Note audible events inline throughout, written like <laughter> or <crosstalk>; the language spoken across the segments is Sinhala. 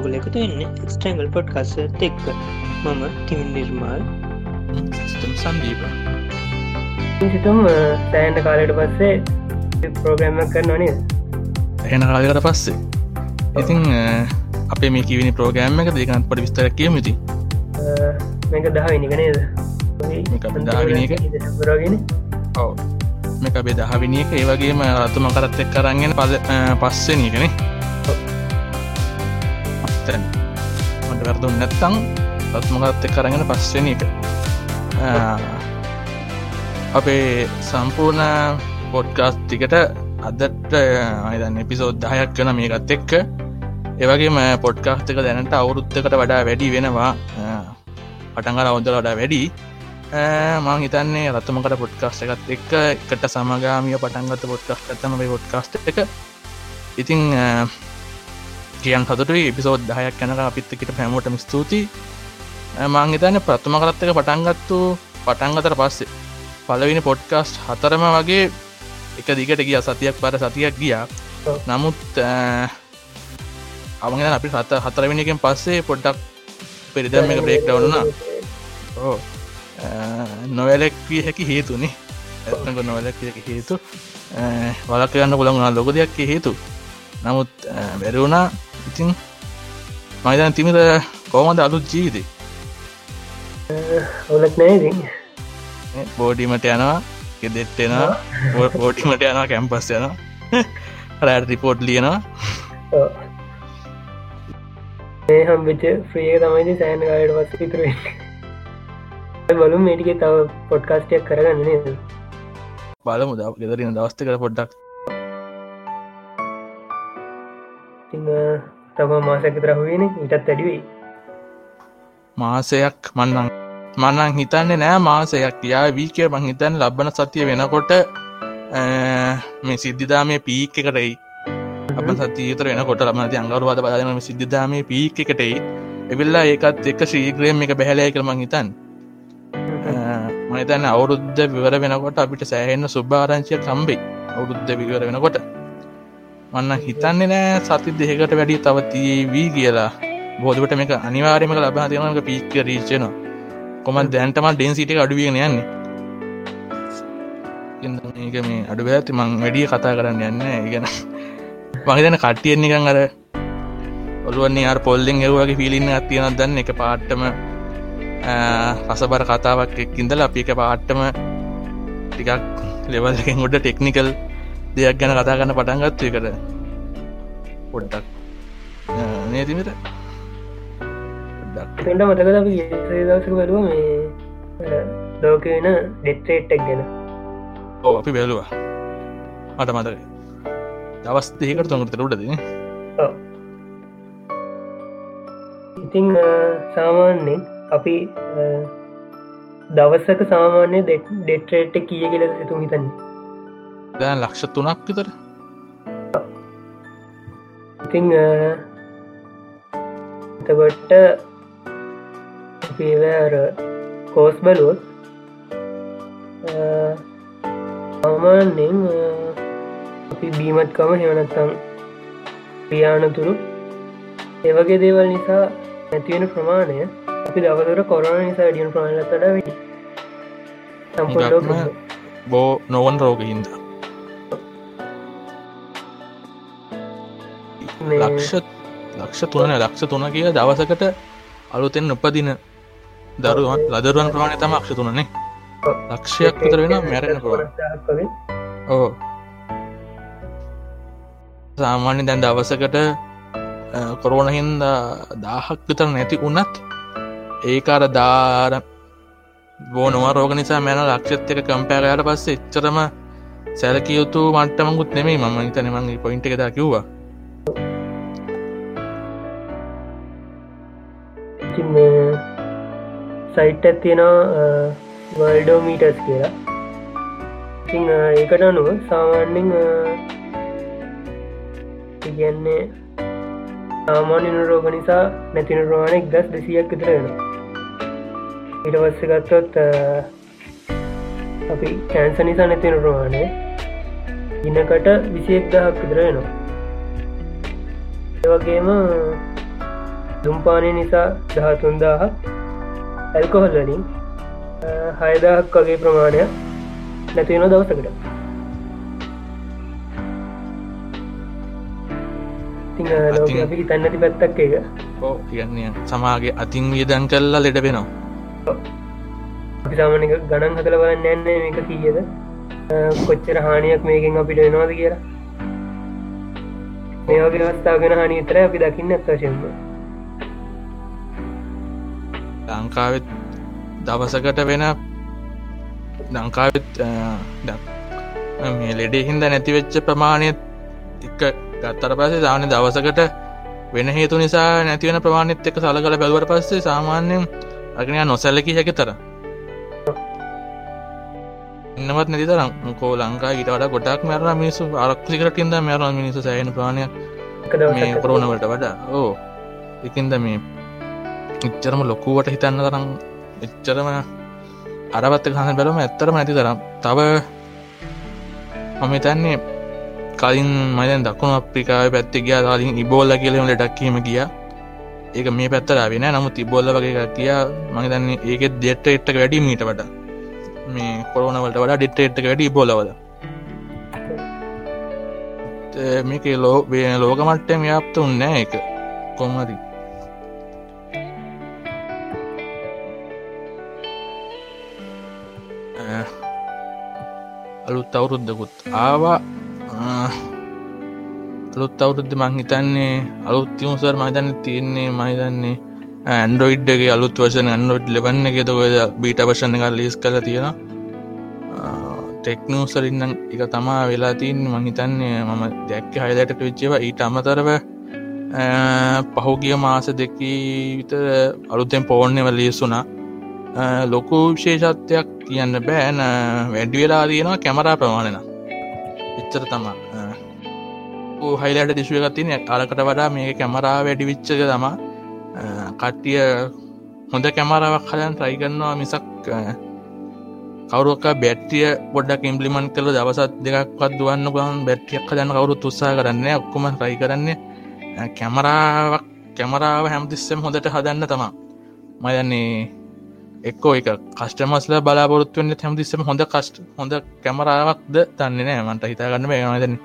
ඔගුල එකතු වෙන්න එක්ස්ට්‍රංගල් පොඩ් කස්සත් එක්ක. මම තිමින් නිර්මාල්. සිතම් සන්දීප සිතුම් සෑන්ට කාලට පස්සේ ප්‍රෝග්‍රම්මක් කරන නද? එහෙන කාලකට පස්සේ. ඉතිං අපේ මේ කිවිනි ප්‍රෝගෑම් එක දෙකන් පට විස්තර කියමති මේක දහවිනික නේද. රගෙන ඔව. මේක බේ දහවිනි එක. ඒවගේම රතුම කරත් එක් කරන්ගෙන පල පස්සෙන එකන වැරදුම් නැත්තං රත්මකත් එක් කරගෙන පස්සෙන එක. අපේ සම්පූර්ණ පොඩ්කාස් ටිකට අදට අයිදන්න එපිසෝද් දහයක් කන මේකත් එක්ක. ඒවගේම පොඩ්කාස්ටක දැනට අවුරුත්තකට වඩා වැඩි වෙනවා. පටන්ගල අවුදල වඩා වැඩි. මං හිතන්නේ රත්තමකට පොඩ්කාස්ට එකත් එක්ක එකට සමගාමිය පටන්ගත පොඩ්කාස්ට ඇතම පොඩ්කාස්ට එක. ඉතිං කියන් හතුට එපිසෝද් දහයක් කැනක අපිත්තකට පැමෝටම ස්තුතියි. මං හිතන්න ප්‍රථම කරත් එක පටන්ගත්තු පටන්ගතර පස්සේ පලවිනි පොඩ්කාස්ට් හතරම වගේ එක දිගට ගිය. සතියක් පර සතියක් ගියා. නමුත් අවගෙන අපි හත හතරවෙනිකෙන් පස්සේ පොඩ්ඩක් පෙරිදම් එක බ්‍රේක් ඩවන්නා ඕ නොවැලෙක් විය හැකි හේතුනේ. ඇත්නක නොවැලක් හේතු. වලක් යන්න පුළන් වුණා. ලොක දෙයක් හේතු. නමුත් බැරවුණා ඉතින් මයිතන තිමිත කෝමද අලුත් ජීවිතේ? ඔලක් නෑති බෝඩිමට යනවා ගෙදෙට්ටෙනවා <laughs> බෝඩිමට යනවා කැම්පස් යනවා. <laughs> රෑට රිපෝට් ලියනවා. ඒ හම්බිච ්‍රිය තමයිති සෑන් කායට පස් විතරෙන් බලු මේටික තව පොඩ්කාස්ටයක් කරගන්න බලමු දව ගෙදරන්න දවස්ත කර පොඩ්ඩක් තම මාසක තරහුවෙන ඉටත් ඇඩිවෙයි මාසයක් මන්නං මන්නං හිතන්නේ නෑ මාසයක්. යා වීකය මං හිතන් ලබන සතිය වෙනකොට මේ සිද්ධිදාමය පීක් එකටයි අප සතිතර වෙනකොට ලබනති අංගරුවාද බදනම සිද්ධිදාමය පීක් එකටයි එවිල්ලා ඒකත් එක් ශ්‍රීග්‍රේම් එක බැහලය කරමං හිතන් මහිතන්න අවුරුද්ධ විවර වෙනකොට අපිට සෑහෙන්න සුභාරංශය කම්බේ අවුරුද්ධ විවර වෙනකොට මන්න හිතන්නේ නෑ සති දෙකට වැඩි තවතියේ වී කියලා. බෝධකට මේක අනිවාරයමක ලබා තියනක පික්ක රීච්චනවා කොම දැන්ටම ඩෙන් සිට අඩුවගෙන යන්නේ? ඒක මේ අඩු ඇති මං වැඩිය කතා කරන්න යන්න ඉගෙන මහිතන කට්ටියෙන් නිකන් අර ඔළුවන්නේ අර පොල්ලෙන් ඒවගේ පිලින්න අත්තියනත් දන්න? එක පාට්ටම රසබර කතාවක් එක්කින්දල අපි එක පාට්ටම ටිකක් ලෙවල්ලකින් ගොඩ ටෙක්නිකල් දෙයක් ගැන කතා කරන්න පටන්ගත්තු එකට. පොඩ්ඩක්. නේතිමට මතකද අපි දවසක බලුව මේ ලෝක වෙන ඩෙට්‍රේට්ටක් ගැන. ඕ අපි බැලවා. මට මතක දවස් දෙකට තුොඟට ඔව්. ඉතිං සාමාන්‍යෙන් අපි දවස්සක සාමාන්‍ය ඩෙට්‍රේට් කිය කියල සිතු හිතන්නේ දැන් ලක්ෂ තුනක් විතර. ඉතිං එතකොට අපිර කෝස් බලුවොත් සාමාන්‍යෙන් අ, අපි බීමත්කම හෙවනත්තම් ක්‍රියානතුරු ඒවගේ දේවල් නිසා නැතිවෙන ප්‍රමාණය අපි දවතර කොරන නිසා ඩියන් ප්‍රමාණතට වැඩි සම්පූර්ණ ලෝකෙම. බෝ නොවන් රෝගහින්ද ලක්ෂ ලක්ෂ තුන ලක්ෂ තුන කිය දවසකට අලුතෙන් උපදින දරුවන් ලදරුවන් ප්‍රමාණය තම අක්ෂ තුනනේ ලක්ෂයක් විතර වෙන මැරෙන පුරුවන් කොරස්ථාවක් වගේ. ඕ සාමාන්‍ය දැන් දවසකට කොරෝණ හින්ද දාහක් විතර නැති උනත් ඒකාර දාර බෝනව රෝග නිසා මැන ලක්ෂත් එක කම්පෑරයට පස්සේ එච්චරම සැලකියයුතු මට්ටමකුත් නෙමේ මම හිතන මගේ පොයින්ට එකතා කිව්වා. ඉතින් මේ සයිට් ඇත්තියෙනවා වල්ඩෝමීටස් කියලා. ඉතිං අ, ඒකට අනුව සාමාන්‍යෙන් ඉගන්නේ සාමාන්‍ය රෝග නිසා නැතින රෝණෙක් දස් දෙසියක් විතර වෙන ඉටවස්ස ගත්තොත් අපි කෑන්ස නිසා නැතින රෝහණය ඉන්නකට විසියෙක් දහක් විතර වෙනවා. ඒවගේම දුම්පානය නිසා දහතුන්දාහ ඇල්කොහල්ලලින් හයදාහක් වගේ ප්‍රමාණයක් නැතිවෙන දවසකට. ලෝක තන්නති පැත්තක් එක ඕ කියන්නේ සමාගේ අතින් වියදන් කල්ලා ලෙඩ වෙනවා. අපි සාමනක ගණන් හතල බලන්න යන්නේ මේක කීයද? කොච්චර හානියක් මේකින් අපිට වෙනවාද කියලා. මේවගේ අවස්ථාගෙන හනි විතර අපි දකින්න ඇත්තශයෙන්ම ලංකාවෙත් දවසකට වෙන ලංකාවෙත් මේ ලෙඩේ හින්ද නැතිවෙච්ච ප්‍රමාණයත් එක ගත්තර පස්සේ සාමාන්‍ය දවසකට වෙන හේතු නිසා නැතිවෙන ප්‍රමාණිත් එක සලකල බැලුවට පස්සේ සාමාන්‍යයෙන් අගනයා නොසැල්ලකි හැකි තර ඉන්නවත් නැති තරම්. කෝ ලංකා ඊට වඩා ගොඩක් මැරණ මිනිසු අරක්සිකරටින්ද මැරණ මිනිසු සෑන ප්‍රාණයක් කොරෝනවට වඩා. ඕ. එකින්ද මේ එච්චරම ලොකුවට හිතන්න තරම් එච්චරම අරවත්ත කහන බැලම ඇත්තරම ඇති තරම්. තව මම තන්නේ කලින් මයන් දක්ුණු අප්‍රිකාව පැත්ති ගිය ලින් ඉබෝල්ල කියලම ලටක්කීම ගිය. ඒක මේ පැත්තරාවෙන නමුත් ඉබොල්ල වගේ කිය මහිතන්නේ ඒකෙත් දෙට්ට එට්ට වැඩි මීට වට මේ කොරෝනවලට වඩා ඩෙට්ට එට්ට වැඩි බොලවද මේක ලෝ වේ ලෝක මට්ටම ්‍යාප්ත උන්නෑ එක කොමරි අලුත් අවුරුද්ධකුත් ආවා. අලුත් අවුරුද්ධ මංහිතන්නේ අලුත් තිවුසර් මහිතන්න තියන්නේ මහිතන්නේ ඇන්ඩරෝයිඩ්ගේ අලුත් වශන ඇන්ඩෝඩ් ලබන්න එකෙත ඔය බීට වශන එක ලිස් කල තියෙන ටෙක්නූසරින්නම් එක තමා වෙලා තින් මහිතන්නේ මම දැක්ක හයිලට වෙච්චේව ඊට අමතරව පහුගිය මාස දෙකී විත අලුතෙන් පෝර්ණය වලියසුනා ලොකු විශේෂත්වයක් කියන්න බෑන. වැඩි වෙලා තියෙනවා කැමරා ප්‍රමාණන එච්චර තමා හයිලට දිශුවගත්තින අලකට වඩා මේ කැමරා වැඩි විච්චක තමා කට්ටිය හොඳ කැමරාවක් හලන් ට්‍රයිගන්නවා මිසක් කවරුක බැට්ටිය බොඩ්ඩක් ඉම්පලිමන් කළ දවසත් දෙකක්වත් දුවන්න ගන් බැට්ටියක් හදන්න කවරු තුත්සා කරන්න ඔක්කොම රයි කරන්නේ කැමරාවක් කැමරාව හැමතිස්සෙම හොඳට හදන්න තමා මයන්නේ එක්කෝ එක කස්ටමස්ල බලාපොරත්තුවන්න හැමතිස්සම හොඳ කස්ට හොඳ කැමරාවක්ද තන්නේ නෑ. මන්ට හිතාගන්න මේනදන්න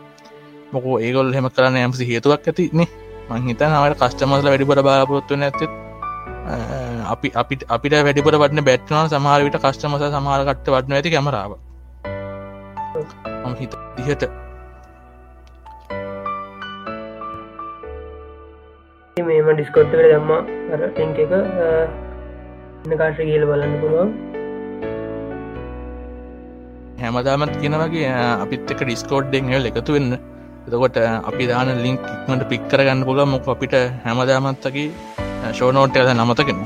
මොකෝ ඒගොල් හෙම කරන්න යම්සි හේතුවක් ඇතින්නේ මංහිත නවට කස්ටමස්ල වැඩිපුර බලාපොරත්තුවන්න ඇති අපි අපිට අපිට වැඩිපුර වටන බැට්නවන සමහරවිට කස්ටමස සමහරකට්ට වටන ඇති කැමරාව. මම හිත දිහට මේම ඩිස්කොට්ට දම්ම. අර ටෙන්ක එක. ඉන්න කාශ කියල බලන්න පුළුවන්. හැමදාමත් කියනවගේ අපිත් එක ඩිස්කෝඩ්ඩෙන් හල් එකතු වෙන්න. එතකොට අපි දාන ලින්ක් ඉක්මට පික් කරගන්න පුල මොක අපිට හැමදාමත්තකි ෂෝනෝට් ඇද නමතකෙන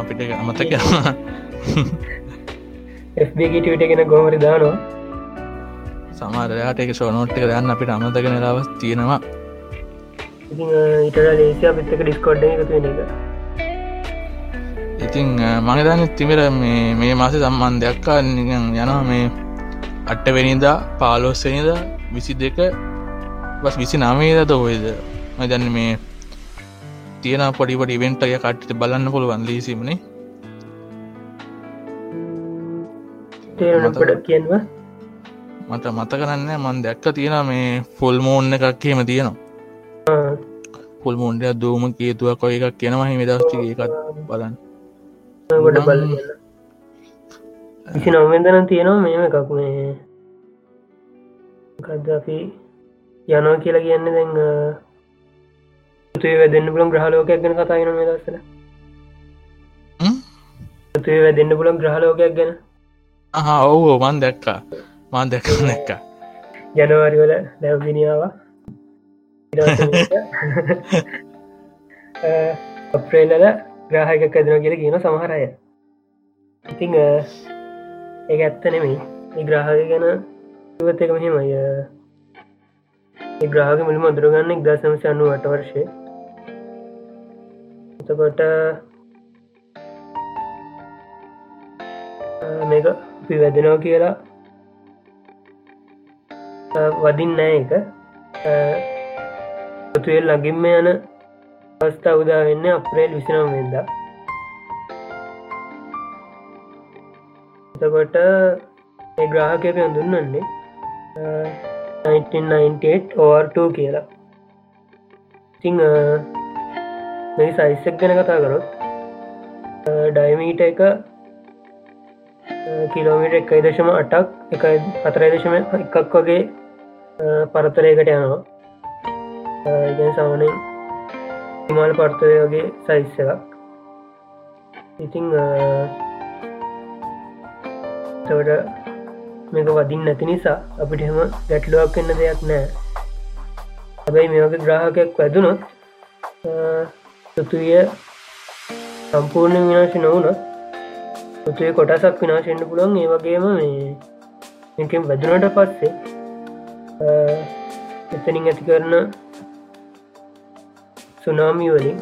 අපිට අමතක FBගටට ගෙන ගොමරි දානවා. සමාරයාට එක ෂෝනෝට් එක දන්න අපිට අමතක නිලාවස් තියෙනවා. ඉට ලේසිය අපිත්තක ඩිස්කොඩ්ඩ එකතු වෙන එක ඉතිං මගදන්න තිමර මේ මේ මාස සම්බන් දෙයක්කා යනවා මේ අට්ටවෙනිදා පාලෝස්සනිද විසි දෙක බස් විසි නාමේද ඔයද මදන්න මේ තියෙන පොඩිපට ඉවෙන්ටය කට්ට බලන්න පුළුවන් ලීසිමනේ කියන්ව මට මත කරන්න මන් දැක්ක තියෙන මේ ෆොල් මෝන්න එකක් කියම තියෙනවා. පුල් මුන්ඩ දූම කේතුවක් කොය එකක් කියනවා හිමි දස්ටි එකත් බලන්න ගොඩ බල විසි නොවෙන්දනම් තියෙනවා මෙම එකක් මේ. කද අපි යනවා කියලා කියන්න දැන් තුේ වැදන්න පුලන් ග්‍රහලෝකයක් ගැන කතාගෙන මේ දස්සල තුේ වැදන්න පුලන් ග්‍රහලෝකයක් ගැන. හා ඔවු මන් දැක්කා. මන් දැක දැක්කා. ජනවාරිවල දැව්දිනියාව <laughs> අප්‍රේල්ලල ග්‍රහයක ඇදන කියල කියන සමහරය ඉතිං ඒ ඇත්ත නෙමෙයි. ඒ ග්‍රහය ගැන ඉවත් එක මෙහෙමයි ග්‍රහක මිලිම අදුරගන්න එක් දසමසි අන්නු අට වර්ෂය. එතකොට මේක අපි වැදෙනෝ කියලා වදින් නෑ එක පොතුවල් ලගින්ම යන අවස්ථා උදා වෙන්න අප්‍රේල් විසිනම් වෙද එතකොට ඒ ග්‍රාහකය හඳුන්නන්නේ 1998 ඕර්2 කියලා. ඉතිං මේ සයිස්සක් ගැන කතා කරොත් ඩයිමීට එක කිලෝමිට එකයි දශම අටක් එකයි හතරයි දශම එකක් වගේ පරතරයකට යනවා. ඉගැන සමනෙන් හිමාල පර්තරය වගේ සයිස්ස එකක්. ඉතිං තවට මේක වදින් නැති නිසා අපිට හෙම ගැටලුවක් එන්න දෙයක් නෑ හැබැයි මේ වගේ ග්‍රාහකයක් වැදුනොත් පෘතුවිය සම්පූර්ණ විනාශ නොවනත් පෘතුවේ කොටසක් විනාශෙන්න්න පුළන් ඒ වගේම මේ එකෙන් වැදුනට පස්සේ එතනින් ඇති කරන සුනාමි වලින්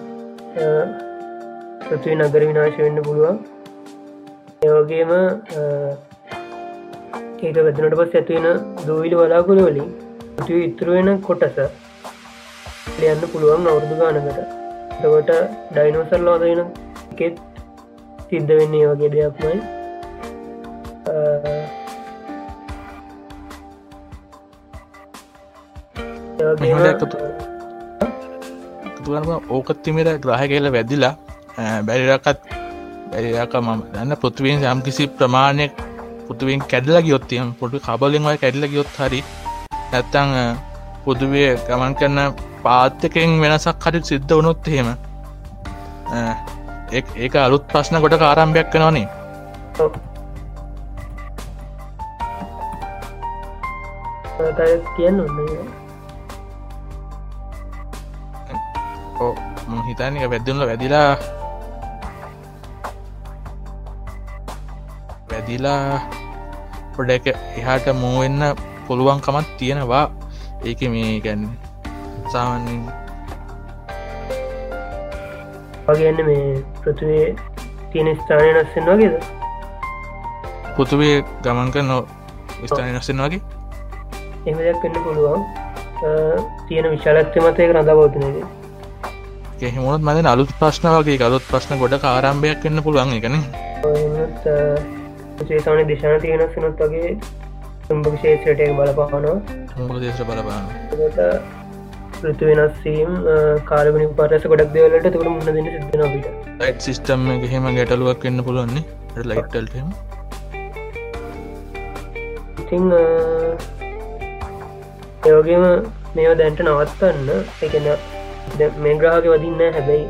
පෘතුවේ නගර විනාශ වෙන්න පුළුවන්. ඒවගේම ඒක වැදනට පස් ඇතිවෙන දූවිලි වලාකුළු වලින් පෘතිව ඉතුරුවෙන කොටස ලියන්න පුළුවන් අවුරදු ගානකට. දවට ඩයිනෝසර් ලෝදන එකෙත් සිද්ධ වෙන්නේ වගේ දෙයක්මයි. තුරම ඕකත්තිමට ග්‍රහ කියල වැදිලා බැරිරකත් බැරිරක මම දන්න පෘතිවෙන් යම් කිසි ප්‍රමාණයක් පුතුවෙන් කැඩල ගියොත්තියම් පොටු කබලින්වයි කැඩල ගියොත් හරි නැත්තං පුදුවේ ගමන් කරන්න පාත්තකෙන් වෙනසක් හරි සිද්ධ වනොත් එහෙම ඒක අලුත් ප්‍රශ්න ගොඩ කාරම්භයක් කනවනේ කියන්න ඕ හිතනික වැද්දුල වැදිලා. වැදිලා පොඩ එක එහාට මූවෙන්න පුළුවන්කමත් තියෙනවා. ඒක මේ ගැන්න සාමන්ින් වගේන්න මේ පෘතුවේ තියෙන ස්ථානය නස්සෙන් වගේද? පුතුවේ ගමන්ක නො ස්ථානය නස්සෙන් වගේ? එම දෙයක් වෙන්න පුළුවන්. තියෙන විශාලත්ත මතය රඳ බෞතනගේ එහෙමුණත් මද අලුත් ප්‍රශ්න වගේ අලුත් ප්‍රශ්න ගොඩ කාරම්භයක් වෙන්න පුළුවන් එකන සේසාන දිශාන තියෙන සනොත් වගේ සම්භ ශේත්‍රයට බලපානවා. දේශ බලපාන ෘතු වෙනස්සීම් කාරබනි පරස ගොඩක් දෙවලට තුළ මුණ දෙන සිදන පිට ලයිට් සිිස්ටම් හෙම ගැටලුවක් වෙන්න පුළුවන්නේ ලයිටල්ටම ඉතිං ඒවගේම මේවා දැන්ට නවත්තන්න. එකන මේ ග්‍රහක වදින්න හැබැයි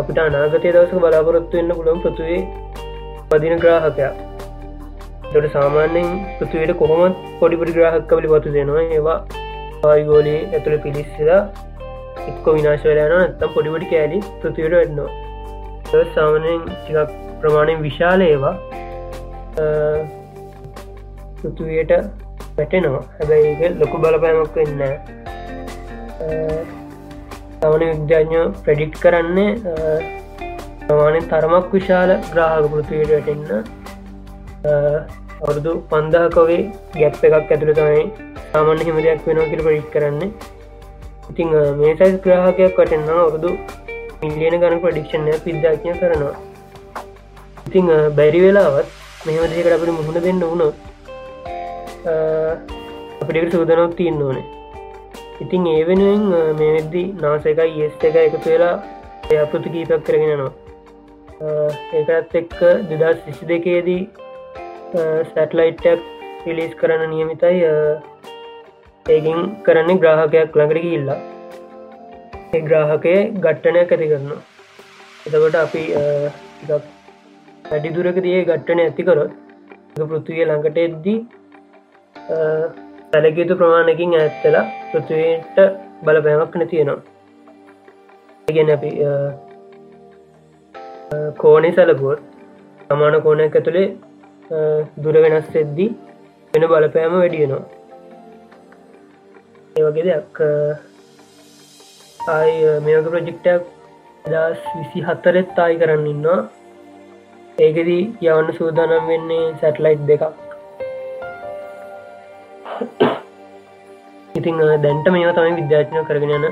අපිට අනාගතය දවස බලාපොරොත්තු වෙන්න පුළොම් පෘතුවේ පදින ග්‍රාහකයා. තොට සාමාන්‍යෙන් පෘතුවයට කොහොමත් පොඩිපටි ග්‍රහක් කවලි පතු දෙනවා. ඒවා ආයගෝලී ඇතුළ පිලිස්සලා එක්ක විනාශවලයන නත්තම් පොඩිපටි කෑලි පෘතිවට වෙන්නවා සාමනයෙන් ටිකක් ප්‍රමාණයෙන් විශාල ඒවා පෘතුවයට පැටෙනවා හැබැයි ලොකු බලපෑමක් වෙන්න සමන විද්‍යාඥෝ ප්‍රඩික්් කරන්නේ ප්‍රමාණෙන් තරමක් විශාල ග්‍රාහක පෘතිවයට වැටෙන්න්න අවුරුදු පන්දාකවේ ගැප් එකක් ඇතුළ තමයි සාමාන්‍ය හිම දෙයක් වෙනවා කියර පඩික් කරන්නේ. ඉතිං මේ සයිස් ග්‍රාහකයක් වටෙන්න්න අවුරුදු මිලියන ගන ප්‍රඩික්ෂණය විද්‍යාඥ කරනවා. ඉතිං බැරි වෙලාවත් මෙහම දෙකට අපට මුහුණ දෙන්න වුණොත් අපිට සූදනක් තියන්න ඕනේ. ඉතිං ඒ වෙනුවෙන් මේ වෙද්දි නාස එකයි ඒස් එක එකතු වෙලා එය අපෘති කීපක් කරගෙනනවා ඒකත් එක්ක දෙදස් විසි දෙකේදී සැටලයිට්ටක් පිලිස් කරන නියමිතයි ඒකින් කරන්නේ ග්‍රාහකයක් ළඟට කිල්ලා ඒ ග්‍රාහකය ගට්ටනයක් ඇති කරනවා. එතකොට අපි වැඩි දුරක දිය ගට්ටන ඇතිකරොත් පෘතිය ළඟට එද්දී සැලකයුතු ප්‍රමාණකින් ඇත්තලා පෘතිවයට බලපෑමක් නැතියෙනවා ගැන අපි කෝනේ සැලපුුවත් සමාන කෝනයක් ඇතුළේ දුර වෙනස් එද්දී වෙන බලපෑම වැඩියනවා ඒ වගේ දෙයක් ආයි මේක ප්‍රජෙක්ටක් දස් විසි හත්තරෙත් ආයි කරන්න ඉන්නවා. ඒකෙදී යවන්න සූදානම් වෙන්නේ සැටලයිට් දෙකක්. ඉතිං දැන්ට මේවා තමයි විද්‍යාචන කරගෙන යන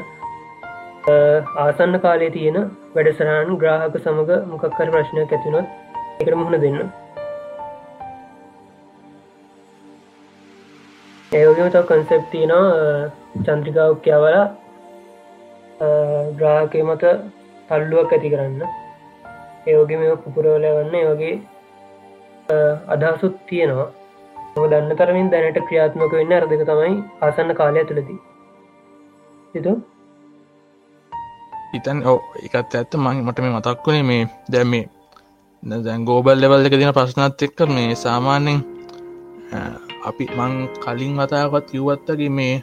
ආසන්න කාලය තියෙන වැඩසරහන් ග්‍රාහක සමඟ මොකක්කර ප්‍රශ්නයක් ඇතිනොත් එකට මුහුණ දෙන්න. ඒවගේම තව කන්සෙප් තියෙනවා චන්ත්‍රිකාවක් කියවල ග්‍රාහකය මත තල්ලුවක් ඇති කරන්න. ඒවගේ මේ පුපුරවල වන්න වගේ අදහසුත් තියෙනවා. ම දන්න තරමින් දැනට ක්‍රියාත්මක වෙන්න අරදක තමයි ආසන්න කාලය ඇතුළදී. සිතු? ඉතන් ඕ එකත් ඇත්ත මං මට මේ මතක් වුණේ මේ දැම් මේ දැන් ගෝබල් ලෙවල් එක දින ප්‍රශ්නත් එක්ක මේ සාමාන්‍යෙන් අපි මං කලින් වතාවත් කිව්වත්තගේ මේ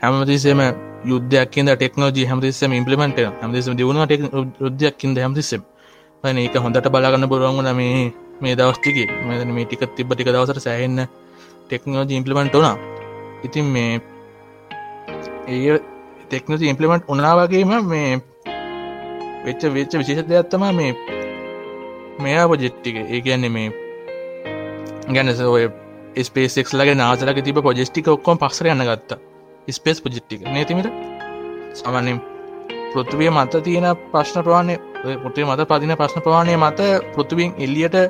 හැමතිසේම යුද්ධයක්කින්ද ටෙක්නෝජී හැමතිස්සම ඉම්පලිමට හැමතිසම දියුණු ටෙක් යුද්ධයක්කින්ද හැමතිස්සම්. පන ඒක හොඳට බලාගන්න පුරුවන්ගන මේ මේ දවස්ටික මෙ මේ ටික තිබ ටික දවසට සෑහෙන්න ටෙක්නෝජී ඉම්පලිමෙන්ට් වනා ඉතින් මේ ඒ ටෙක්නෝජී ඉම්පලිමෙන්ට් උනාවගේම මේ වෙච්ච වෙච්ච විශේෂ දෙයක්ත්තම මේ මෙයා පොජෙට්ටික ඒ ගැන්න මේ ගැනස ඔය ස්පේසෙක් ලගේ නාසලක තිබ පොජෙස්ටික ඔක්කොම පක්සර යන්න ගත්තා. ස්පේස් පොජෙට්ටික නතිමට සමන්නම් පෘතුවිය මත තියෙන ප්‍රශ්න ප්‍රවාණය පොටේ මත පදින ප්‍රශ්න ප්‍රවාණය මත පෘතුවියෙන් එල්ලියට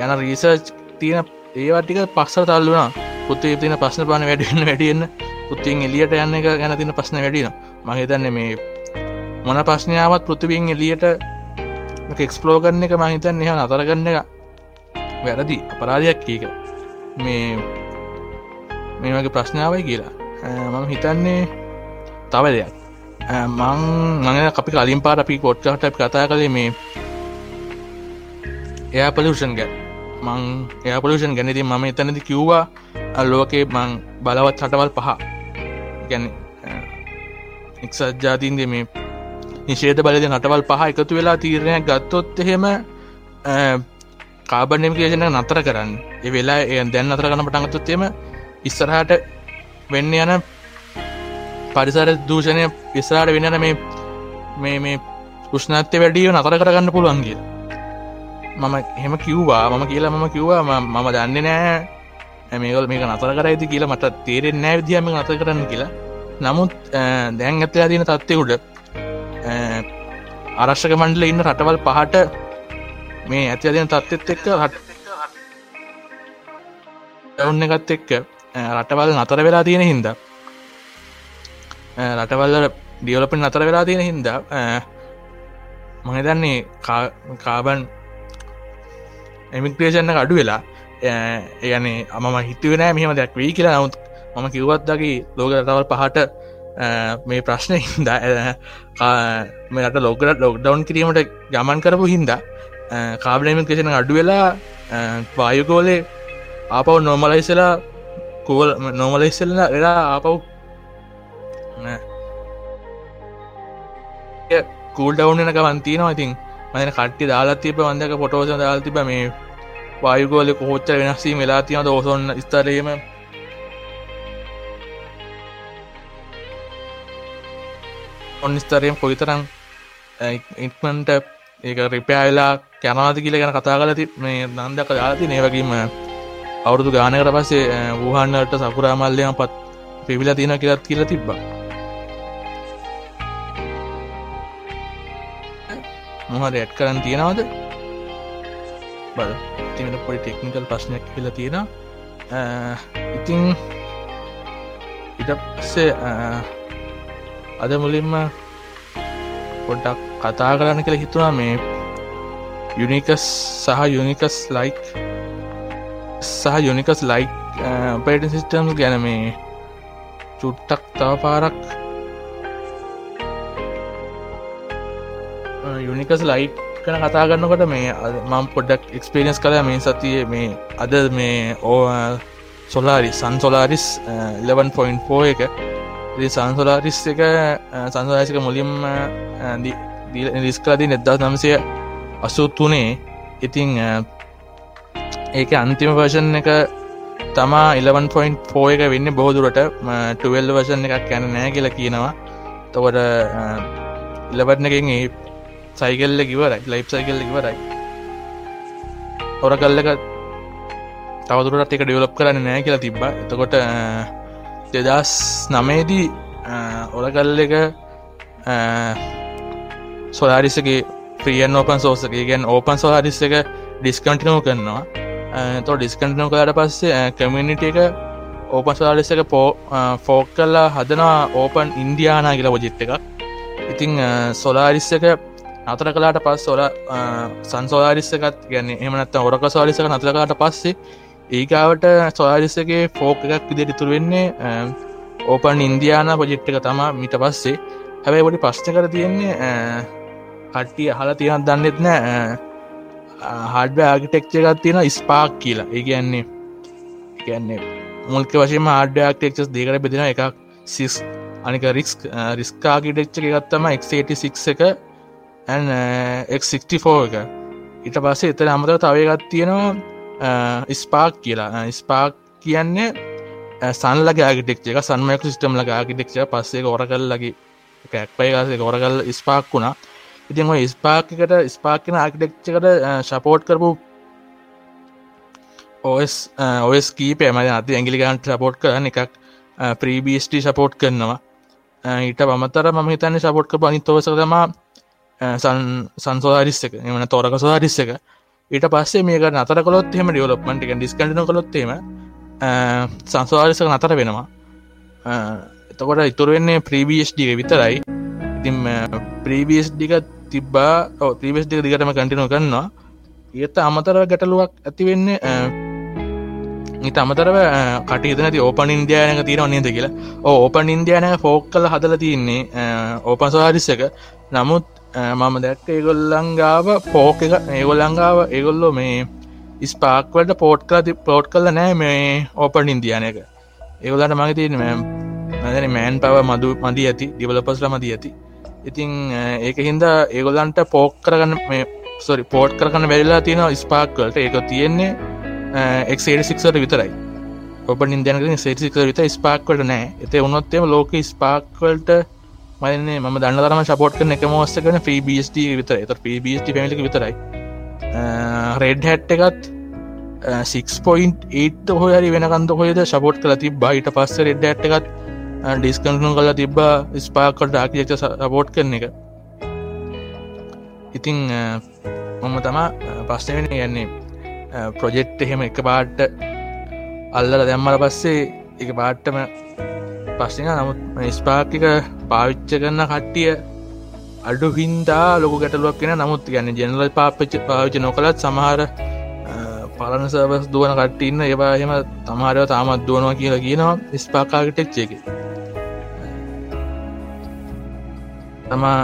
යන රීසර්ච් තියෙන ඒවටික පක්සර තල්ලුනා පුත්තේ තින ප්‍රශ්න පාන වැඩින්න වැඩියන්න පුත්තියෙන් එලියට යන්න එක ගැන තින ප්‍රශ්න වැඩින මහිතන්න මේ මොන ප්‍රශ්නාවත් පෘතිවියෙන් එලියට එක්ස්පලෝ කරන්න එක මහිතන් එහ අතරගන්න එක වැරදි අපරාධයක් ඒක. මේ මේ වගේ ප්‍රශ්නාවයි කියලා. මම හිතන්නේ තව දෙයක්. මං මඟ අපි කලින් පාට අපි පොට්කට කතා කළේ මේ එයා පලෂන් ගැ මං එයා පලෂන් ගැනති මම එතනති කිව්වා අල්ලෝකේ මං බලවත් හටවල් පහ. ගැන එක්සත් ජාතින්ගේ මේ නිශේත බලද නටවල් පහ එකතු වෙලා තීරණයක් ගත්තොත් එහෙම කාබනමිකේෂන නතර කරන්න. එ වෙලා එය දැන් අතර කන පටන්ගතුත්තේම ඉස්සරහට වෙන්න යන පරිසර දූෂණය ඉස්සරට වෙනන මේ මේ මේ උෂ්නත්‍ය වැඩිය නතර කරගන්න පුළුවන් කියලා. මම හෙම කිව්වා මම කියලා මම කිව්වා මම දන්න නෑ මේකල් මේක නතර කර ඇති කියලා මට තේරෙන් නෑ විදිහම නතර කරන්න කියලා. නමුත් දැන් ඇත්තලා තියෙන තත්වකුඩ අරශ්ක මණ්ඩල ඉන්න රටවල් පහට මේ ඇති අදන තත්ත්ත් එක්ක හට ඔන්න එකත් එක්ක රටවල් නතර වෙලා තියෙන හින්ද රටවල්ල ඩියවලපෙන් නතර වෙලා තියෙන හින්ද මහිතන්නේ කාබන් එමික්‍රේෂන්න අඩු වෙලා ඒයනේ අමම හිතුවනෑ මෙහම දෙයක් වී කියලා. නමුත් මම කිව්වත්දගේ ලෝක රටවල් පහට මේ ප්‍රශ්න හින්ද මෙට ලෝකට ලොක්ඩවන් කිරීමට ගමන් කරපු හින්දා කාබලමිකේෂන අඩු වෙලා වායුකෝලේ ආපව් නොමලයිසලා කෝල් නොමලයිස්සල්ල එලා ආපව් කූල් ඩවන්නක වන්තිනවා ඉතින් මන කට්ටි දාලත්තිප වන්දක පොටෝස දාල්තිබ මේ වායුගෝල කෝච්ච වෙනස්සී වෙලා තියන දෝසොන්න ස්තරීම ඔන්නිස්තරයෙන් කොයිතරම් ඉක්මන්ට ඒක රිපෑවෙලා කැනවාද කියල ගැන කතා කලති මේ නන්දක දාති නේවගේම අවුරුදු ගානකට පස්සේ වූහන්න්නට සකුරාමල්ලයම පත් පිවිල තියෙන කියලත් කියල තිබ්බා. මොහද ඇට් කරන්න තියෙනවද? බල තිෙන පොඩි ටෙක්නිකල් ප්‍රශ්නයක් කියල තියෙන ඉතිං ඉට පස්සේ අද මුලින්ම පොඩ්ඩක් කතා කරන්න කියලා හිතුවා මේ යුනිකස් සහ යුනිකස් ලයික් සහ යුනිකස් ලයික් පේට සිිස්ටම් ගැන මේ චුට්ටක් තව පාරක්. යුනිකස් ලයිට් කන කතා ගන්නකොට මේ මම් පොඩ්ඩක් එක්ස්පේනිස් කළ මේ සතිය මේ අද මේ ඕ සොලාරි සන් සොලාරිස් 11.4 එක. සංසොලාරිස් එක සංසලාසික මුලින්ම රිස්කලදී නෙදස් නම්සය අසුත් වනේ ඉතිං ඒක අන්තිම වර්ෂන් එක තමා 11.4 එක වෙන්න බෝදුරට ටවල් වර්ෂන් එකක් යැන නෑ කියල කියනවා. තකොට ඉලබටනකින් ඒ සයිකල්ල කිවරයි ලයිප් සයිකල්ල කිවරයි හොර කල්ලක තවදුරට එක ඩියවලප් කරන්න නෑ කියලා තිබ්බ එතකොට දෙදස් නමේදී ඔරකල්ල එක සොලාරිසගේ ප්‍රියන් ඕපන් සෝසගේ ගැන් ඕපන් සොලාරිස්ස එක ඩිස්කන්ටිනෝ කරනවා තෝ ඩිස්කන්ටනෝ කලාට පස්සේ කමියනිට එක ඕපන් සොලාරිස්ස එක පෝ ෆෝක් කල්ලා හදනවා ඕපන් ඉන්දයානා කියලා ොජිට් එකක් ඉතිං සොලාරිස්ස එක නතර කලාට පස් සොල සංසෝලාරිස්සකත් ගැන එමනත් ඔරක සවාලිසක නතරකාට පස්සේ ඒකාවට සොලාරිස්සගේ ෆෝක එකක් විදිට ඉතුර වෙන්නේ ඕපන් ඉන්දයාන පොජෙට් එක තමා මිට පස්සේ. හැබැයි පොඩි ප්‍රශ්න කර තියෙන්නේ කට්ටිය හලා තියෙන දන්නෙත් නෑ හඩ ආගිටෙක්ච එකත් තියෙන ස්පාක් කියලා. ඒ කියන්නේ කියන්නේ මුල්ක වශයෙන් ආඩ්‍යාක්ටෙක්ස් දෙකට බෙදෙන එකක් සිස් අනික රික්ස් රිස්කාගිටෙක්ච එකත්තම x86 එක. Uh, x64 එක. ඉට පස්සේ එතන අමතව තවයගත් තියෙනවා uh, ස්පාක් කියලා. Uh, ස්පාක් කියන්නේ සන්ලගේ ආගිටෙක් එක සන්මයක සිස්ටම් ලගේ ආගිටෙක්ෂ පස්සේ ඔර කල්ලගේ කැක්පයිකාසේ ගොරකල් ස්පාක් වුණා. ඉතින් ඔය ස්පාකට ස්පාක්කන ආකිටෙක්්කට ශපෝට් කරපු ඔස් ඔස් කීපේ මද අති ඇගිලිගන්ට සපෝට් කරන එකක් ප්‍රීබස්ට සපෝට් කරනවා. ඊට පමතර ම හිතන්න සපෝට් කර අනිතවස තමා සංසෝධරිස්ස එක. එමන තෝරක සෝධරිස්ස එක. ඊට පස්සේ මේක නතර කොත් එම ඩියලොප්මට එක ඩිස්කටන කොළොත්තේම සංසෝධරිසක නතර වෙනවා. එතකොට ඉතුරුවෙන්නේ ප්‍රීබස්ඩික විතරයි. ඉතින් ප්‍රීබස්ඩික තිබ්බා ප්‍රීබස්්ඩික දිගටම කටිනු කරන්නවා ඒත අමතර ගැටලුවක් ඇතිවෙන්නේ ඉත අමතරව කටයුතු නැති ඕපන් ඉන්දයානක තියෙන නේද කියලා. ඕපන් ඉන්දයානක ෆෝක් කල හදල තියන්නේ ඕපන් සහරිස්සක නමුත් මම දැක්ක ඒගොල්ලංගාව පෝක එක. ඒගොල්ලංගාව ඒගොල්ලෝ මේ ස්පාක්වලට පෝට් කල පෝට් කල නෑ මේ ඕපන් ඉන්දයානක ඒගොලට මගේ තියෙන මදන මෑන් පව මදු මදී ඇති ඩිවලපස්ල මදී ඇති. ඉතිං ඒක හින්දා ඒගොල්ලන්ට පෝක් කරගන්න මේ සොරි පෝට් කරන්න වැරිලා තියෙන ස්පාක්වලට ඒක තියෙන්නේ එක්ට විතරයි. ඔබ නිදනක සේසික විත ස්පාක්වට නෑ. එත උනොත්තේම ලෝක ස්පාක්වල්ට මන්නේ ම දන්න තරම සපෝට් කන එක මෝස්ස කන ෆබස්ට විතර එත පබස්ට පැමිලි විතරයි. රෙඩ් හැට් එකත් 6.8 හොයරි වෙනකන්ද හොයද සපෝට් කල තිබ බයිට පස්ස රෙඩ් ඇට් එකත් ඩිස්කන්ු කල තිබ්බා. ස්පාකට ආකිච සපෝට් කරන එක. ඉතිං මම තමා පස්සවෙන යන්නේ ප්‍රොජෙක්් එහෙම එක පාට්ට අල්ලල දැම්මල පස්සේ එක පාට්ටම පස්සෙන නමුත් ස්පාකික පාවිච්ච කරන්න කට්ටිය අඩු හින්දා ලොක ගැටලුවක් කියෙන නමුත් ගැන ජනල පාපච්ච පාවිච නොකලත් සමහර පලන සවස් දුවන කට්ටඉන්න ඒවා එහෙම තමාරව තාමත් දුවනවා කියලා කියනවා ස්පාකාගටෙක්්චේක තමා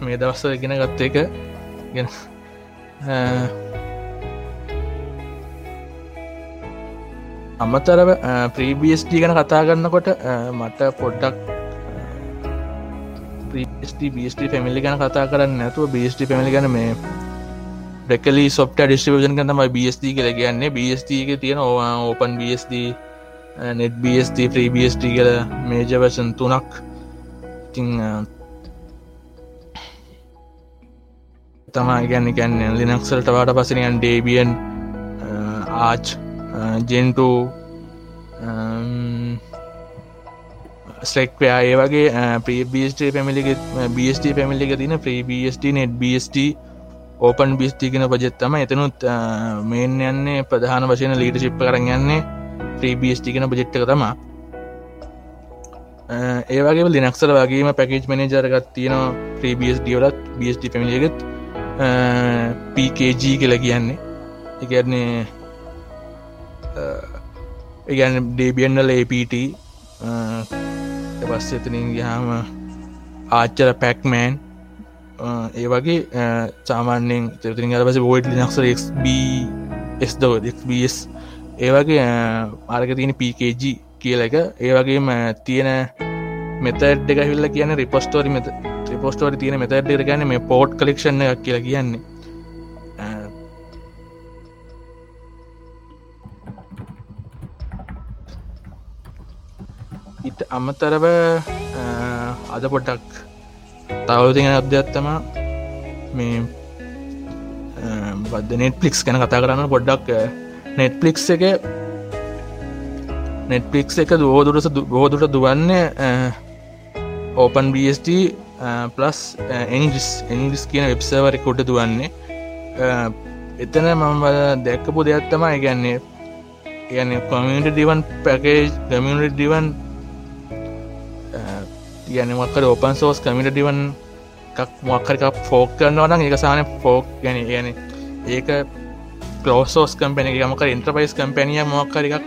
මේ දවස්ස ගෙන ගත්ත එක. ගෙන අමතරව ප්‍රීබස්D ගැන කතා කරන්නකොට මට පොඩ්ඩක් බස්ට පැමිලි ගැන කතා කරන්න නැතුව බස්ට පැමිලි ගැන මේ ්‍රෙකලි සොප්ට ඩිස්ටිවිෂන් කතමයි බස්D කර කියන්නේ. බස්D එක තියෙන ඕවා ඕපන් බස්D නෙට් බස්D ප්‍රීබස්D කර මේජවර්ෂන් තුනක්. ඉතිං තමා ගැන්න ගැන්න ලිනක්සල්ට වාට පසනයන් ඩේබියන් ආච් ජෙන්ට ස්ලෙක්වයා ඒ වගේ ප්‍රබස්ට පැමිලිග බස්ට පැමිලික තින ප්‍රබස්ට නෙට් බස්ට ඕපන් බිස්ටිගෙන පජෙත්තම එතනුත් මේන් යන්නේ ප්‍රධාන වශයන ලීට ශිප්ප කරන්න යන්නේ ප්‍රබස්ටිගෙන පජෙට්ක තමා ඒවගේ ලිනක්සල වගේම පැකේජ් මනජරගත් තියෙන ප්‍රබස් ඩියවලත් බස්ට පැමිලිගෙත් පKG කියල කියන්නේ. එකන්නේ ඒගැන ඩේබියන්නල APT පස්ස එතනින් ගහම ආච්චර පැක්මෑන් ඒ වගේ සාමාන්‍යෙන් තෙරතින් අර පස බෝයිට නක්සර XBS දව XBS ඒ වගේ ආරක තියෙන PKG කියල එක. ඒ වගේම තියෙන මෙතඩ් එක හිල්ල කියන රිපොස්ටෝරි මෙත රිපොස්ටෝරි තියෙන මෙතඩ් ගැන මේ පෝට් කලෙක්ෂණ එකක් කියලා කියන්නේ. අමතරව අද පොටක් තවතිගෙන අධ්‍යත්තම මේ බද නෙට්පලික්ස් ගැන කතා කරන්න පොඩ්ඩක් නෙට්පලික්ස් එක නෙට්පලික්ස් එක දුවෝදුරස බෝදුට දුවන්නේ ඕපන් බස්ට පලස් එන්ජිස් එන්ජිස් කියන වෙබ්සවරෙකුට දුවන්නේ. එතන මම දැක්කපු දෙයක්ත්තම ඉගැන්නේ යන community driven package community driven යනමක්කර open සෝස් කමිට ඩිවන් එකක් මොක්කරක ෆෝක් කරනවන එක සාන ෆෝක් ගැන කියන ඒක කලෝසෝස් කම්පැන යමක ඉන්ට්‍රපයිස් කම්පැනිය මොක්කර එකක්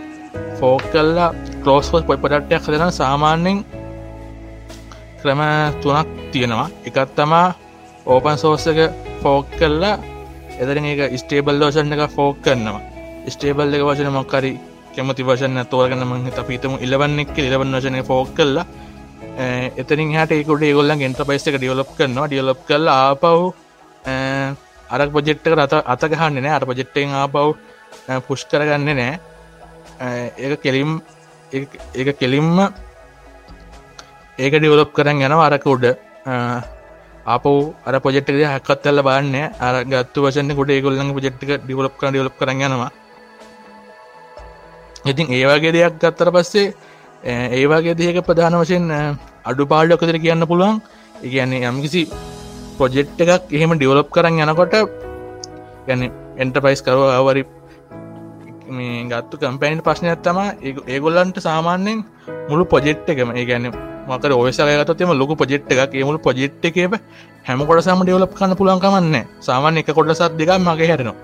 ෆෝක් කල්ලා කලෝස්ෝස් පොයි පොඩට්ටයක් හදන සාමාන්‍යෙන් ක්‍රම තුනක් තියෙනවා. එකත් තමා ඕපන් සෝස්සක ෆෝක් කල්ලා එදරින් ඒක ස්ටේබල් ලෝෂන් එක ෆෝක් කරනවා. ස්ටේබල් එක වශන මොක්කරි කෙමති වශන තෝරගන්න මහිත පිතම ඉලවන්නෙක් ඉලවන්න වශනය ෆෝක් කල්ලා එතරින් හට ඒකුට ඒගොල්ලන් ගෙන්ට පයිස් එක ඩියලොප් කරනවා. ඩියලොප් කල් ආපව් අර පොජෙට්ක රත අත ගහන්න නෑ. අර පොජෙට්ටෙන් ආපව් පුෂ් කරගන්න නෑ. ඒ කෙලිම් ඒ කෙලිම්ම ඒක ඩියවලොප් කරන්න යන අරක උඩ. අප අර පොජෙට්ක හැකත්තල්ල බන්න අර ගත්තු වශන කොට ඒගොල්ලන් පොජෙට්ක ඩිවලොප් කර ඩියලොප් කරගන්නවා ඉතින් ඒවාගේ දෙයක් ගත්තර පස්සේ ඒවාගේ දෙයක ප්‍රධාන වශයෙන් අඩු පාල්ඩොකතර කියන්න පුළුවන්. ඉගන්නේ යම්කිසි පොජෙට් එකක් එහෙම ඩියවලොප් කරන්න යනකොට ගැන එන්ටපයිස් කරව අවරි මේ ගත්තු කම්පැනිට ප්‍රශ්නයක් තම ඒගොල්ලන්ට සාමාන්‍යෙන් මුළු පොජෙට් එකම ඒ ගැන මක ඔයසලගතම ලොක පොජෙට් එකක් මුළු පොජෙට් එකේ හැම කොට සම ඩියවලප් කන්න පුළන්කමන්න සාමාන්‍ය එක කොට සත් දෙක මගේ හැරෙනවා.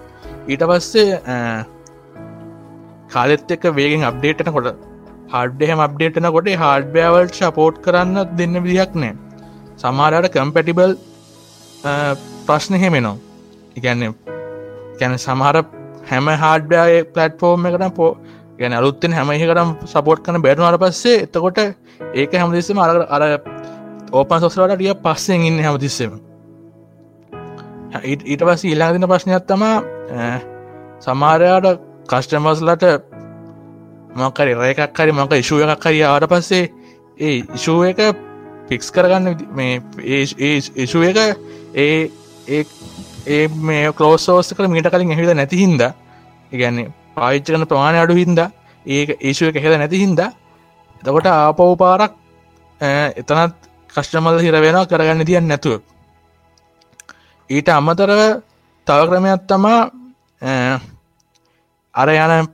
ඊට පස්සේ කාලෙත් එක වේගෙන් අප්ඩේටන කොට හඩ්ඩහෙම අප්ඩේටන කොට හඩ්බෑවල්ට ශපෝට් කරන්න දෙන්න විදිහක් නෑ. සමාරයට කම්පැටිබල් ප්‍රශ්න හෙමෙනවා ඉගැන්න ගැන සමහර හැම හාඩ්බය පලට්ෆෝර්ම් එකටම් පෝ ගැන අලුත්තෙන් හැමහිකටම් සපෝට් කන බැටනවාට පස්සේ එතකොට ඒක හැමදිස්සම අර අර ඕපන් සොස්රට ටිය පස්සෙන් ඉන්න හැමතිස්සෙම. ඊට පස්ස ඊලාදින ප්‍රශ්නයක් තමා සමාරයාට කස්ටමස්ලට මොකරි රේකක් හරි මොක ඉශුව එකක් හරි ආට පස්සේ ඒ ඉශුව එක පික්ස් කරගන්න මේ ඉශුව එක ඒ ඒ මේ කලෝසෝස් කර මීට කලින් එහිද නැති හින්ද ඉගැන්නේ පාවිච්ච කන ප්‍රමාණය අඩු හින්ද ඒ ඒශුව එක හෙද නැති හින්ද එතකොට ආපව් පාරක් එතනත් කශ්ටමල් හිරවෙන කරගන්න තියන්න නැතුව. ඊට අමතරව තව ක්‍රමයක් තමා අර යන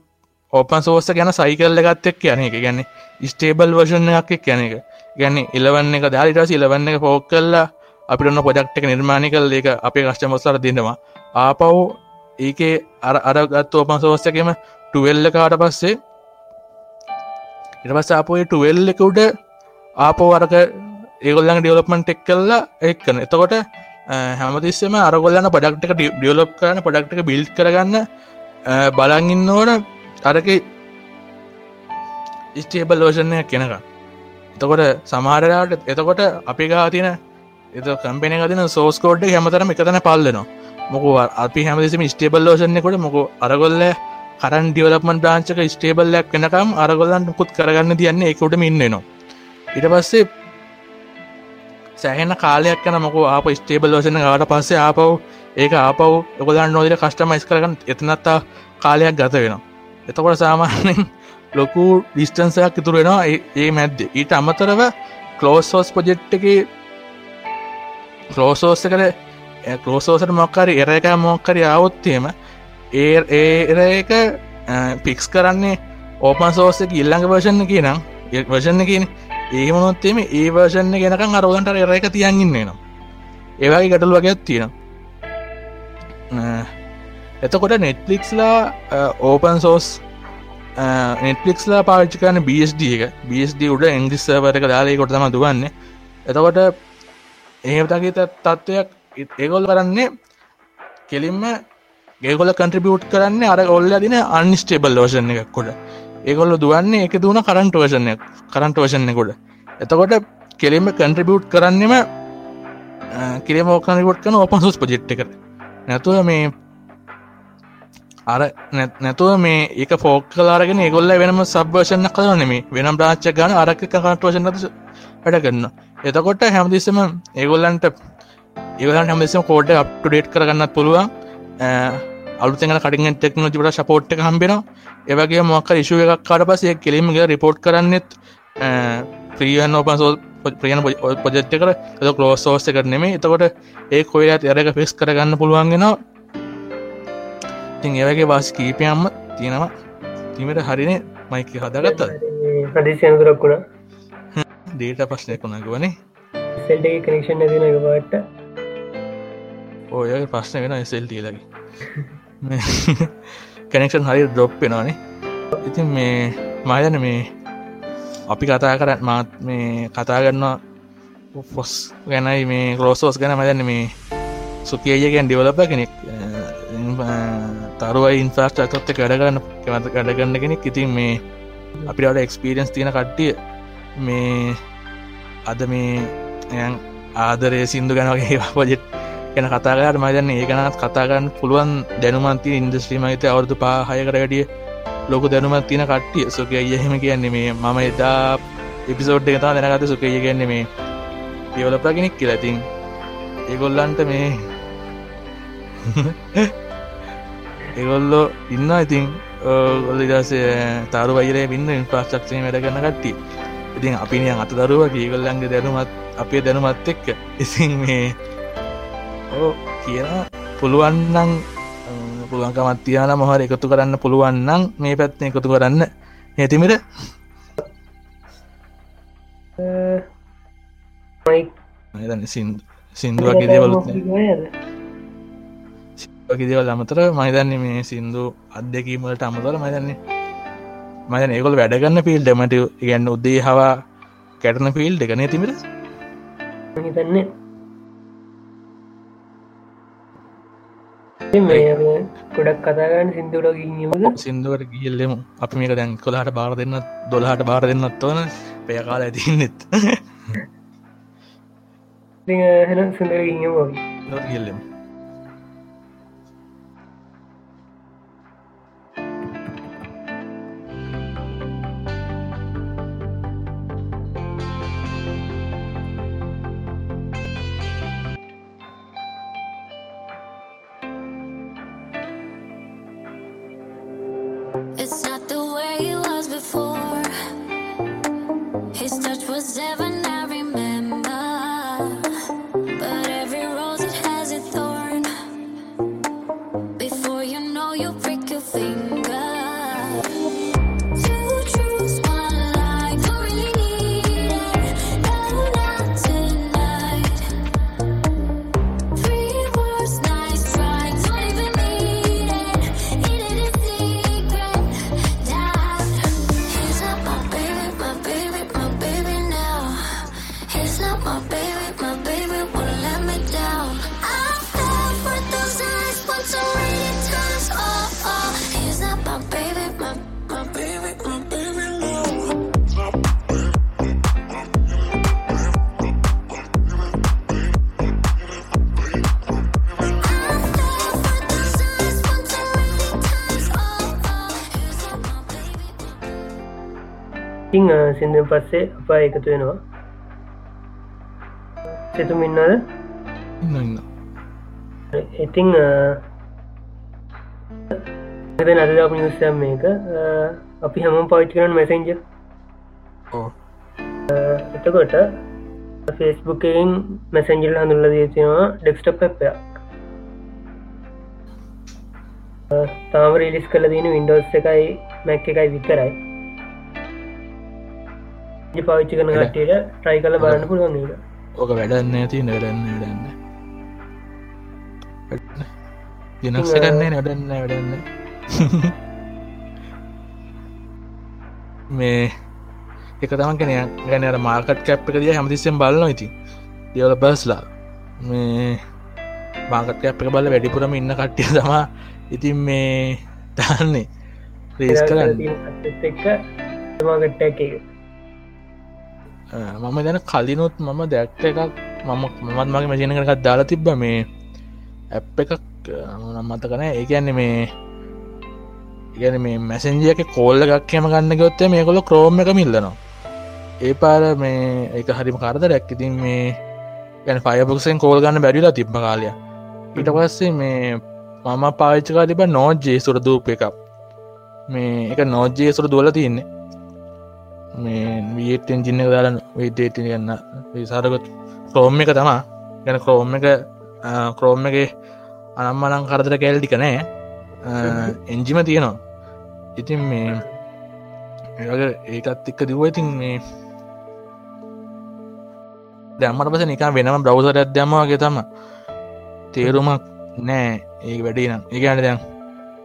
ඕපන් සෝස ගැන සයිකල්ල ගත්තෙක් කියන එක. ගැන්න ස්ටේබල් වර්ෂණ එකක් කියන එක. ගැන්න ඉලවන්න එක දාලිට ඉලවන්න එක පෝක් කල්ලා අපිටන්න පොඩක්ට එක නිර්මාණය කල් ඒක අපේ කශ්ටමස්සර දෙන්නවා ආපව් ඒකේ අර අරගත් ඕපන් සෝස්සකම ටුවෙල්ල කාට පස්සේ ඉටපස් ආපෝය ටුවෙල් එක උඩ ආපෝ අරක ඒගොල්ලන් ඩියලොප්මන්ට් එක් කල්ලා එක්කන එතකොට හැමතිස්සම අරගොල්ලන්න පඩක්ටක ඩියලොප් කරන පඩක්ටක බිල්් කරගන්න බලංඉන්න ඕන. අරක ස්ටේබල් ලෝෂණයක් කෙනක එතකොට සමාරයාට එතකොට අපි ගාතින එත කම්පෙන තින සෝස්කෝඩ් හැමතරම එකතන පල්ලනවා. මොක අපි හැමදිසම ස්ටේබල් ලෝෂණයකොට මොක අරගොල්ල කරන් ඩියවලපමන් ්‍රාංචක ස්ටේබල්ලයක් වෙනකම් අරගොල්ලන්ට පුත් කරගන්න තියන්නේ එකොට ඉන්නනවා ඉට පස්සේ සෑහෙන කාලයක් කන මොක ආප ස්ටේබල් ලෝෂණ ගට පස්සේ ආපව් ඒක ආපව් ඔකොදන් නොදර කස්ටමයිස් කරගන්න එතනත්තා කාලයක් ගත වෙනවා. එතකොට සාමාන්‍යෙන් ලොකු ඩිස්ටන්සයක් ඉතුර වෙනවා ඒ මැද්ද. ඊට අමතරව කලෝස්ෝස් පොජෙට් එක කලෝසෝස්ස කර කලෝසෝසට මොක්කරි එර එක මොක්කරි අවොත්තේම ඒ ඒර එක පික්ස් කරන්නේ ඕපන් සෝස්සක ඉල්ළඟ වර්ෂණ කියනම් වර්ෂණ කියන ඒමනොත්තේම ඒ වර්ෂණ ගෙනකම් අරගන්ට එර එක තියන්ගන්න නවා ඒවාගේ ගැටල් වගේත් තියෙනවා. එතකොට නෙට්ලික්ස්ලා ඕපන් සෝස් නෙට්ලික්ස්ලා පාච්චි කරන බස්D එක. බස්D උඩ එංගිස්සවර එක දාලය කොට තම දුවන්න. එතකොට එහෙමතගේ තත්ත්වයක් ඒගොල් කරන්නේ කෙලින්ම ගේගොල කන්ට්‍රිබියුට් කරන්න අර ඔල්ල දින අන්ස්ටේබල් ලෝෂණ එකක් කොට ඒගොල්ල දුවන්නේ එක දුවන කරන්ට වශනයක් කරන්ට වශනයකොට එතකොට කෙලින්ම කන්ට්‍රිබියුට් කරන්නෙම කිරමෝකනකොට කන ඔපන් සුස් පජෙට් කර නැතුව මේ අර නැතුව මේ ඒක ෆෝක් කලාරගෙන ගොල්ල වෙනම සබ්වර්ෂණ කලනෙම වෙනම් රාච්ච ගන අරක කටවශන වැඩ කරන්න එතකොට හැමදිස්සම ඒගොල්ලන්ට ඒගලන් හැමදිසම කෝඩ් අප්ටඩේට් කරගන්නත් පුළුවන්. අලුතෙන කටින් ටෙක්නෝජිට සපෝට් හම්බෙන ඒවගේ මොක්ක ඉශුව එකක් කාට පසේ කෙලිමගේ රිපෝට් කරන්නෙත් ප්‍රියන් ඕපන් සෝ ප්‍රියන පොජෙට්ට කර ද කලෝස් සෝස්ස කරනෙම එතකොට ඒ කොයිලත් එරක ෆෙස් කරගන්න පුළුවන්ගෙනවා ඉතින් ඒවගේ වාස් කීපයම්ම තියෙනවා. තිීමට හරිනේ මයික හදාගත්ත හදිසියන්දුරක්කුණ ඩේට පස්්නයකුණක වනේ සෙල්ඩ කනෙක්ෂන් නැතින එක පාට ඔය ප්‍රශ්න වෙන එසෙල්ටී ලගේ කනෙක්ෂන් හරි ඩොප් වෙනවානේ. ඉතින් මේ මායන මේ අපි කතා කරත් මාත් මේ කතා කරන්නවා පොස් ගැනයි මේ කලෝසෝස් ගැන. මදන්න මේ සුකියයගෙන් ඩිවලප කෙනෙක් තරුවයි ඉන්ෆාස්ටකත්ත කඩගන්න කමත කඩගන්න කෙනෙක්. ඉතින් මේ අපිට එක්ස්පිරියන්ස් තියෙන කට්ටිය මේ අද මේ එයන් ආදරය සිින්දු ගැනගේ පොජෙට් ගැන කතාගට මදන්න ඒකනත් කතාගන්න පුළුවන් දැනුමන්ති ඉන්දස්ත්‍රීමයිත අවුදු පාහය කරගටිය ලොක දැනුමත් තින කට්ටිය. සොක අයහෙම කියන්නේ මේ මම එදා එපිසෝඩ් එකතා දැනගත සොකය කියන්නේ මේ පියවලපගෙනෙක් කියලතින් ඒගොල්ලන්ට මේ <laughs> ඒගොල්ලෝ ඉන්න ඉතින් ගොල්ල දසේ තරු වයිරේ පින්න ඉන්ප්‍රස්ටක්ෂය වැඩ කරන කට්ටිය. ඉතින් අපිනිය අත දරුව ඒගොල්ලන්ගේ දැනුමත් අපේ දැනුමත් එක්ක. ඉසින් මේ ඕ කියන පුළුවන්නන් පුළුවන්කමත් තියන මොහර එකතු කරන්න පුළුවන්නම් මේ පැත්න එකතු කරන්න. ඇතිමිට සිින්දුවගේ දේවලුත් වගේ දේවල් අමතර මහිතන්නේ මේ සින්දු අත්දැකීමට අමතර මහිතන්නේ මයන ඒකොල් වැඩගන්න පිල් ඩමට ඉගන්න උද්දේ හවා කැටන පිල් එකන තිමට හිතන්නේ ගොඩක් කතාගන්න සිින්දුවට ගීමද සිින්දුවට ගිල්ලෙමු අපි මේක දැන් කොලාට බාර දෙන්න දොලාට බාර දෙන්නත් ඕන. පයකාල ඇතින්නෙත් හෙන සුන්දර ගීම වගේ ඉං සිින්දෙන් පස්සේ අපා එකතු වෙනවා. සෙතුම ඉන්නද ඉන්න ඉතිං නදදාප නිවසයම් මේක. අපි හැම පවිට් කරන මැසෙන්ජ එතකොට ෆෙස්බුකෙන් මැසෙන්ජල් හඳුල්ල දතිවා ඩෙක්ස්ටප් පැපයක් තාම රිලිස් කල දන වින්ඩෝස් එකයි මැක් එකයි විතරයි පාවිච්චි කන කටට ට්‍රයි කල බලන්න පුළුවන් ඕක වැඩන්න ඇති වැඩන්න වැඩන්න දිනක්ස කරන්නේ වැඩන්න වැඩන්න මේ එක තමන් කෙන ගැන අර මාර්කට් කැප් එක දිය හැමතිස්සෙන් බලන්න ඉති දියවල බස්ලා මේ මාකට් කැප් එක බල වැඩිපුරම ඉන්න කට්ටිය තමා ඉතින් මේ දාන්නේ. ප්‍රේස් කරන්න. මාගට්ට එක මම දැන කලිනුත් මම දැක්ට එකක් මම මත් මගේ මජන කරකත් දාලා තිබ්බ මේ ඇප් එකක්. මතකන ඒකන්නේ මේ ඉගැන මේ මැසෙන්ජියක කෝල්ල එකක් කියම ගන්න ගොත්තේ මේකොල ක්‍රෝම් එක මිල්ලනවා ඒ පාර මේ එක හරිම කරද රැක්කිතින් මේ ගැන ෆයබක්සෙන් කෝල් ගන්න බැරිලා තිබ්බ කාලය ඊට පස්සේ මේ මම පාච්චකා තිබ නෝජ්ජේ සුර දූප එකක්. මේ එක නෝජ්ජයේ සුර දුවල තියන්නේ. මේ වියටෙන් ජින්න දාලන්න විඩේට ගන්න. විසාරකොත් ක්‍රෝම් එක තමා ගැන ක්‍රෝම් එක ක්‍රෝම් එක අනම්මනං කරදර කැල්ටික නෑ. එන්ජිම තියෙනවා. ඉතින් මේ ඒකත් එක්ක දිව ඉතින් මේ දැම්මට පස නිකා වෙනම බ්‍රවසර ඇදයමවාගේ තම තේරුමක් නෑ. ඒ වැඩේ නම්. ඒගැන දැන්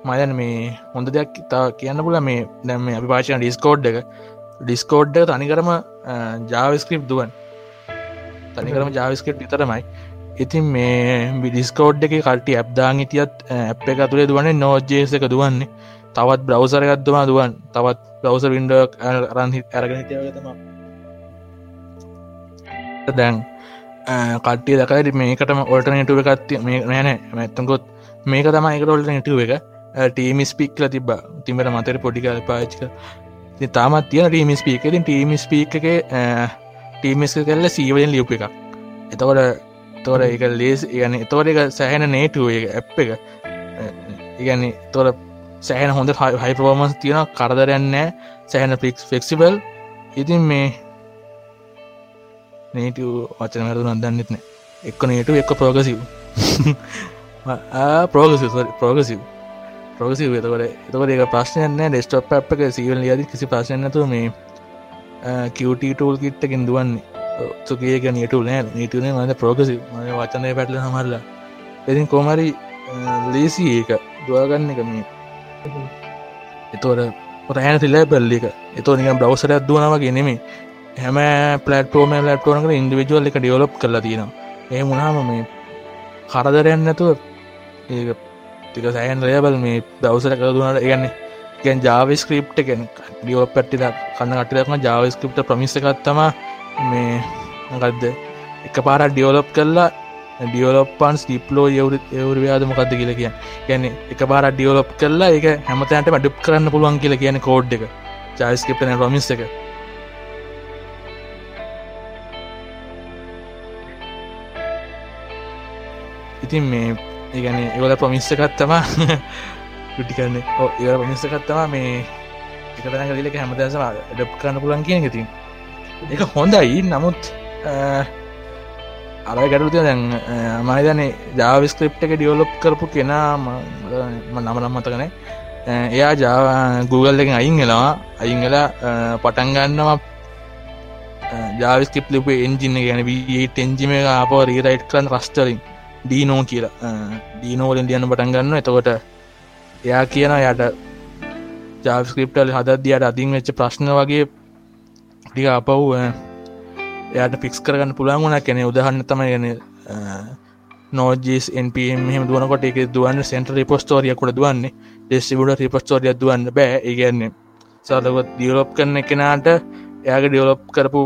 මදන් මේ හොඳ දෙයක් තා කියන්න පුල මේ දැම අපි පාචන ඩිස්කෝඩ් එක. ඩිස්කෝඩ් එක තනිකරම ජාවස්ක්‍රප් දුවන් තනිකරම ජාවිස්කට් විතරමයි. ඉතින් මේ බිඩිස්කෝඩ් එක කල්ටි ඇබ්දාං හිටියත් ඇප් එක තුළේ දුවන්නේ නෝජ්ජේස එක දුවන්නේ. තවත් බ්‍රවසරගත්තුමා දුවන් තවත් බ්‍රවස වින්ඩ රන්හි ඇරගෙන හිටියගතම දැන් කට්ටිය දකයි මේකටම ඔල්ට නටුව එකත්ති මේ නෑනෑ මැත්තකොත් මේක තම එකට ඔල්ට නටුව එක ටීමිස් පික්ල තිබ තිමට මතර පොඩිකල් පාච්ක තාමත් තියන ටීමිස් පීක තින් ටීමිස් පීක එක ටීමිස් කල්ල සීවලෙන් ලියප් එකක්. එතකොට තොර එක ලේස් ගන තෝර එක සෑහෙන නේටුව එක. ඇප් එක ඉගැන තොර සෑහන හොඳ හයි ප්‍රෝමන්ස් තියෙන කරදරයන්නෑ සෑහන පික්ස් ෆෙක්සිබල් ඉතින් මේ නේට වචන වැරදු නදන්නෙත්න එක්ක නේට එක්ක ප්‍රෝගසිව් ප්‍රෝගසි ප්‍රෝගසිව් ප්‍රෝගසිව එතකට එතකට එක ප්‍රශ්නයන්න ඩෙස්ටප් අප් එක සීවල් ලියද කිසි ප්‍රශ්නයනතු මේ කටටූල් කිට්ටකින් දුවන්නේ. තුකේක නියටු නෑ. නීටනේ මද ප්‍රෝගසි මය වචනය පැටල හමරලා එතින් කෝමරි ලේසි ඒක දුවගන්න එක මේ. එතෝට පොටහැන තිල්ල පල්ලික එතෝ නික බ්‍රවසරයක් දුවනවගේ නෙමේ හැම පලටෝම ලටෝනක ඉන්ඩිවිජුවල් එක ඩියවලප් කරලා තියෙනවා. ඒ මුණහම මේ කරදරයන්න නැතුව ඒ තික සෑන් රයබල් මේ දවසර කරදුනට ඒගන්නේ ගැන් ජාවස්ක්‍රප් එකෙන් ඩියෝප පැට්ටිද කන්න කටිදක්ම ජාවස්ක්‍රප්ට ප්‍රමිස එකත්තම මේ ගදද එක පාර ඩියෝලොප් කරලා ඩියෝලොප්පන් ස්ටිප්ලෝ යවරු එවරු යාද මොකක්ද කියල කිය ගැන එක පාර ඩියෝලොප් කරලා එක හැමතෑන්ට මඩුප් කරන්න පුළුවන් කියල කියන කෝඩ් එක. ජයිස්කප්න රොමිස් එක. ඉතින් මේ ඒගැන ඒවල ප්‍රමිස්සකත්තම ටි කරන්න ඒ ප්‍රමිස්සකත්තම මේ එකතන කලක හැමදසම ඩප් කරන්න පුලන් කියන ඉතින්. එක හොඳයි. නමුත් අර ගැටුතිය දැන් මයිදන ජාවිස්ක්‍රප් එක ඩියවලොප් කරපු කෙනා නමනම් මතකන එයා ජා Google එක අයින් වෙලා අයින් වෙලා පටන්ගන්නවා ජාවිස්කප් ලිප එන්ජින ගැන වීට එන්ජිම අප රීරයිට් කරන්න රස්ටලින් දීනෝ කියලා. දීනෝවලින් දියන්න පටන් ගන්න එතකොට එයා කියන යට ජාස්ක්‍රප්ටල් හදදියට අදින් වෙච්ච ප්‍රශ්න වගේ ටික අපව් එයට පික්ස් කරගන්න පුළන් වුණ. කෙනෙ උදහන්න තම ගැන නෝජස් NPM මෙහම දුවනකොට එක දුවන්න සෙන්ට රිපොස්ටෝරියකොට දුවන්නේ. ඩෙස්සිබුඩ රිපොස්ටෝරිය දුවන්න බෑ. ඒගන්නේ සදකොත් දියලොප් කරන කෙනාට එයාගේ ඩියලොප් කරපු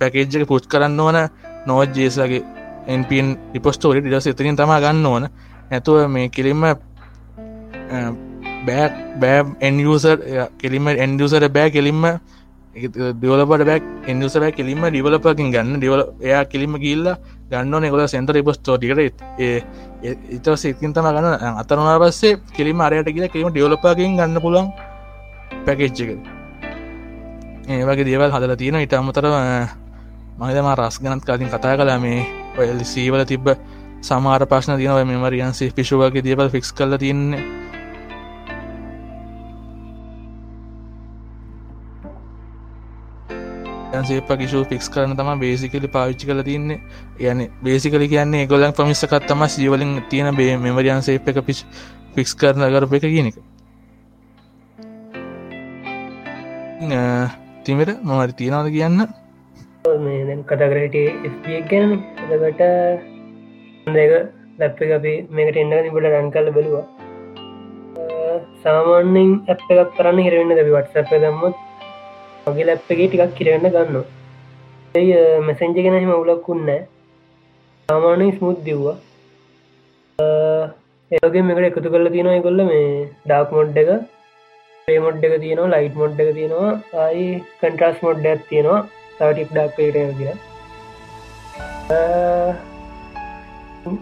පැකේජ්ක පුච් කරන්න ඕන නෝජ්ජේසගේ එන්පන් රිපොස්ටෝරි ඩස් එතරින් තම ගන්න ඕන. ඇතුව මේ කිලින්ම බෑ බෑ එන්යසර් කෙලිම එන්ඩසර බෑ කෙලින්ම දිවලපට බැක් එන්සබෑ කෙලින්ම ඩිවලපකින් ගන්න. ඩිවල එයා කෙලිම ගිල්ල ගන්න එකොල සෙන්ට රිපස්ටෝටිකට ඉත සිකින් තම ගන්න අතරුණා පස්සේ කෙලිම අරයට කියල කෙලිම ඩියවලපකින් ගන්න පුළන් පැකෙච්චක ඒ වගේ දේවල් හදල තියෙන ඉට අමතර මහිතම රස් ගනත් කලින් කතා කලා මේ ඔය සීවල තිබ්බ සමාර ප්‍රශ්න තියනව මෙමරියන්සේ පිෂුවගේ දේවල් ෆික්ස් කල තින්නේ සේප කිෂූ ෆික්ස් කරන තම බේසිකලි පාවිච්චි කල තින්නේ යන බේසිකලි කියන්නේ ගොලන් පමිස්සකත්තම සීවලින් තියෙන බේ මෙමරියන් සේප එක පිච් ෆික්ස් කරන කරප එක කියන එක තිමට මමට තියෙනවද කියන්න මේ කතාකරට ගැන. එකට දෙක ලැප්ප අපි මේකට එන්න තිබට රන් කල බලවා. සාමාන්‍යෙන් ඇප් එකක් කරන්න හිරවෙන්න දැබි වටසප දම්මත් මගේ ලැප්පගේ ටිකක් කිරන්න ගන්න ඇයි මැසෙන්ජ ගෙන හිම උලක්කුන්න සාමානය ස්මුත් දිව්වා. ඒගේ මේකට එකතු කරල තියෙනයි කොල්ල මේ ඩාක් මොඩ් එක. ප්‍රේමොඩ් එක තියෙනවා ලයිට් මොඩ් එක තියෙනවා. ආයි කන්ට්‍රස් මොඩ් ඇත් තියෙනවා. තවටික් ඩක් පේට කිය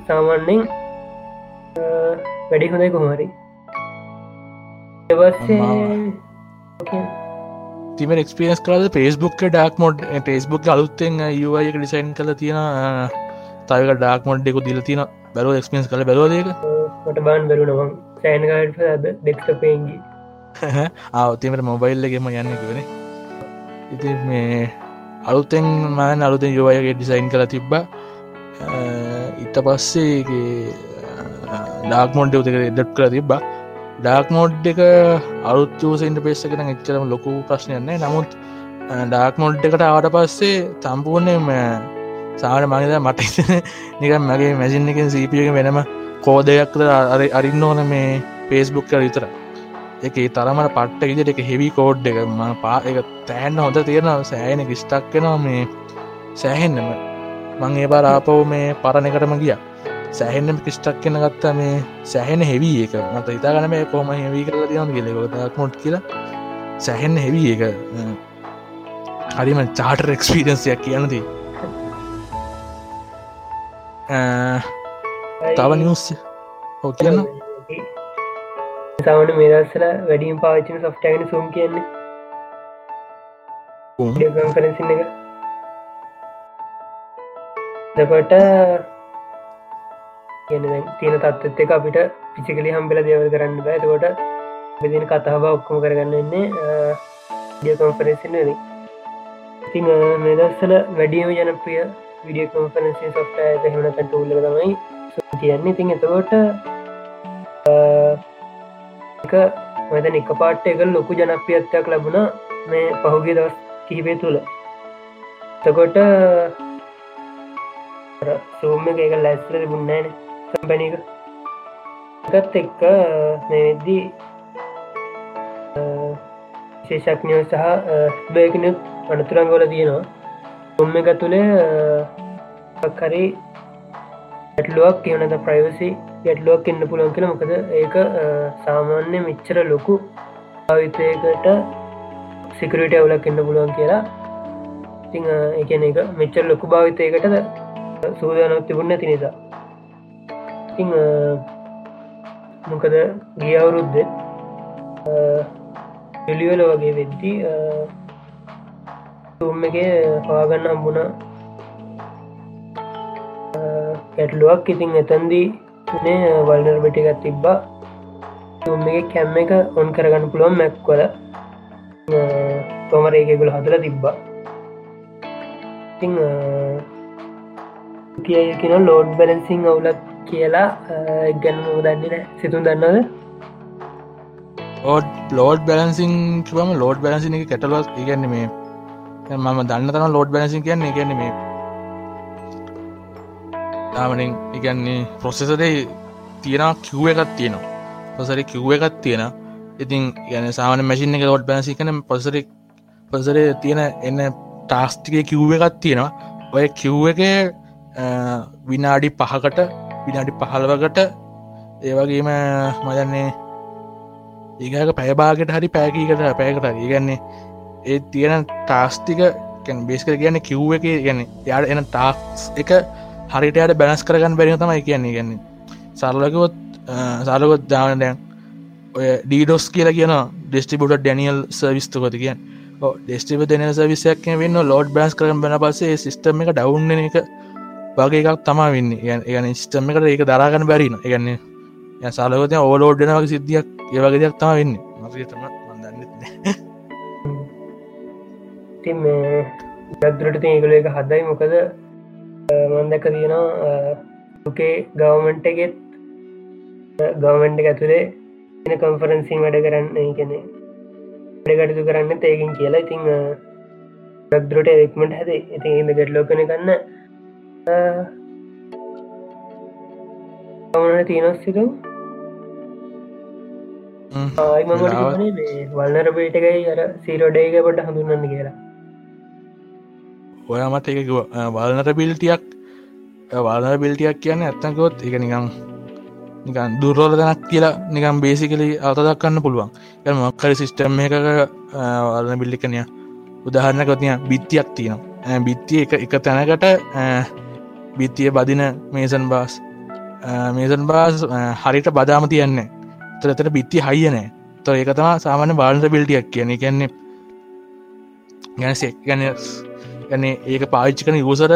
සාමාන්‍යෙන් වැඩි හොඳයි කොහමරි තිම එක්ස්පියස් කරද පේස්බුක් ඩක් මොඩ් පේස්බුක් අලුත්තෙන් යුවයක ඩිසයින් කල තියෙන තවක ඩක් මොඩ්ඩෙකු දිල තින බැලෝ එක්ස්පියස් කල බැලෝදක මට බාන් බැලු නොවන් සෑන්ගඩ ඩෙක්ට පේගි ආවතිමට මොබයිල්ලගෙම යන්නෙකවෙන ඉති මේ අලුත්තෙන් මන අලුතෙන් යුවයගේ ඩිසයින් කළ තිබ්බ. ඉත පස්සේ ඩාක් මොන්ඩ උතක එඩට් කර තිබ්බා. ඩාක් මෝඩ් එක අලුත්තුවසන්ට පේස්සකෙන එච්චරම ලොකු ප්‍රශ්නයන්නේ නමුත් ඩාක් මොඩ් එකට ආවට පස්සේ තම්පූර්ණයම සාට මනිද මට <laughs> නිකම් මගේ මැසින් එකින් සීපියක වෙනම කෝදයක්ද අරින්න ඕන මේ පේස්බුක් කර විතර එක තරමට පට්ට විදිට එක හෙවි කෝඩ් එක ම පා එක තෑන්න හොඳ තියෙන සෑයන කිස්ටක් කෙනවා මේ සෑහෙන්නම. මං ඒ බාරාපව් මේ පරණකටම ගිය. සෑහෙන්ම කිස්ටක් කෙන ගත්තා මේ සෑහෙන හෙවී එක. මත ඉතාගන මේ කොම හෙවී කරලා තියන කියලෙකොත් මොට් කියලා. සැහෙන්න හෙවී එක. හරිම චාටර් එක්ස්පීරන්සයක් කියනදී තව නිවස් හෝ කියන්න සාමන මේදස්සල වැඩීම් පාචන සොෆ්ටගෙන සුම් කියන්නේ. කන්ෆරන්සින් එක. දකොට තියෙන තත්ත්ත් එක අපිට පිචිකලි හම්බෙල දේවල් කරන්න බෑතකොට බෙදින කතාව ඔක්කොම කරගන්නන්නේ ඩිය කොන්ෆරන්සින් ඉතිං මේදස්සල වැඩියම ජනප්‍රිය විඩිය කොන්ෆරන්සි සොෆ්ට හෙමනකට උල්ල තමයි කියන්නේ. ඉතින් එතකොට එක මතන එක පාට්ට එක ලොකු ජනප්‍රියත්වයක් ලැබුණ මේ පහුගේ දවස් කිහිපේ තුළ. තකොට සූම එක එක ලැස්ල තිබුන්නෑන කම්පැනික එකත් එක්ක මෙදී ශේෂක්ඥය සහ බයකනුත් අනතුරංගොල තියෙනවා. තුම්ම එක තුළේ කරි ගැටලුවක් කියනද ප්‍රයිවසි ගැටලුවක් එන්න පුළන් කියල. මොකද ඒක සාමාන්‍ය මිච්චර ලොකු භවිතයකට සිකරට ඇවලක් එන්න පුළුවන් කියලා. ඉතිං එකන එක මෙච්චර ලොකු භාවිතයකටද සූදානොත් තිබුන්න ති නිසා. ඉතිං මොකද ගියවුරුද්ද පිළිවල වගේ වෙද්දී තුම් එක හවාගන්න හම්බුණ ගැටලුවක් ඉතින් එතන්දී නේ වල්නර් බටිකත් තිබ්බා. තුම් එක කැම්ම එක ඔන් කරගන්න පුළුවන් මැක්වල තොමර ඒකගුල හදල තිබ්බා. ඉතිං කිය කියන ලෝඩ් බැලන්සිං අවුලක් කියලා ගැනම දන්නන සිතුන් දන්නද ඕඩ් ලෝඩ් බැලන්සින් කිවම ලෝඩ් බැලසින එක කැටලස් ඉගන්න මේ මම දන්න තන ලෝඩ් බැලසින් කියන්නේ ගැන මේ තාමනින් ඉගන්නේ ප්‍රොසෙසරේ තියෙන කිව්ව එකත් තියෙනවා. පොසර කිව්ව එකත් තියෙන ඉතින් ගැන සාමන මැසින් එක ලෝඩ් බැලසි කන පොසර පොසරේ තියෙන එන්න ටාස්ටික කිව්ව එකත් තියෙනවා. ඔය කිව්ව එක විනාඩි පහකට විනාඩි පහළවකට ඒවගේම මදන්නේ ඒක පැයබාගට හරි පෑකීකට පෑකට ඒගන්නේ ඒ තියෙන ටාස්තික බේස්ක කියන්න කිව් එක ගැන යාට එන ටාක්ස් එක හරිටයට බැනස් කරගන්න බැරි තමයි කියන්නේ. ගැන්නේ සරලකවොත් සාලකොත් ජානදයන් ඔය ඩීඩොස් කියලා කියන ඩෙස්ටිබුට ඩැනියල් සවිස්තුකොති කියෙන් ඩෙස්ටිබ දෙන සවිසයක් වෙන්න ලෝඩ් බෑස් කරන බැන පසේ සිිස්ටම එක ඩවුන්න එක වගේ එකක් තමා වෙන්න. ඒගන සිිටම එකට ඒක දරාගන්න බැරින එකන්නේ ය සාලකොත ඕලෝඩ්ඩන වගේ සිද්ධියක් ඒවගේ දෙයක් තම වෙන්න. මතම මදන්න ඉතින් මේ ගද්දුරට තියගල එක හදයි. මොකද මන්දක තියෙනවා ලුකේ ගවමන්ට එකෙත් ගවමන්ට ඇතුළේ එන කම්ෆරන්සින් වැඩ කරන්න කෙනෙ වැඩකටතු කරන්න තේකින් කියලා. ඉතිං ගද්දුරට එක්මට හැද. ඉතින් ඉද ගැට්ලෝකන කන්න ගමන තියනස්සිකම් ආයිමට වල්නර පේටකයි අර සීරෝඩේක පොට හඳුන්නන්න කියලා ඔයාමට එක වල්නට බිල්ටියක් වාදන බිල්ටියක් කියන්න ඇත්තකොත් එක නිකම් නිකන් දුර්රෝල දැනක් කියලා නිකම් බේසිකලි අතදක්කන්න පුළුවන්. මොක්කරි සිිස්ටම් එක වලන බිල්ලිකනය උදාහරණකොතිය බිත්තියක් තියෙනවා. බිත්තිය එක එක තැනකට බිත්තිය බදින මේසන් බාස් මේසන් බාස් හරිට බදාම තියන්නේ තරතර බිත්ති හයියනෑ තො ඒකතම සාමාන්‍ය බාලට බිල්ටියක් කියන කියන්නේ. ගැනසෙක් ගැන ගැන ඒක පාවිච්චි කන යසර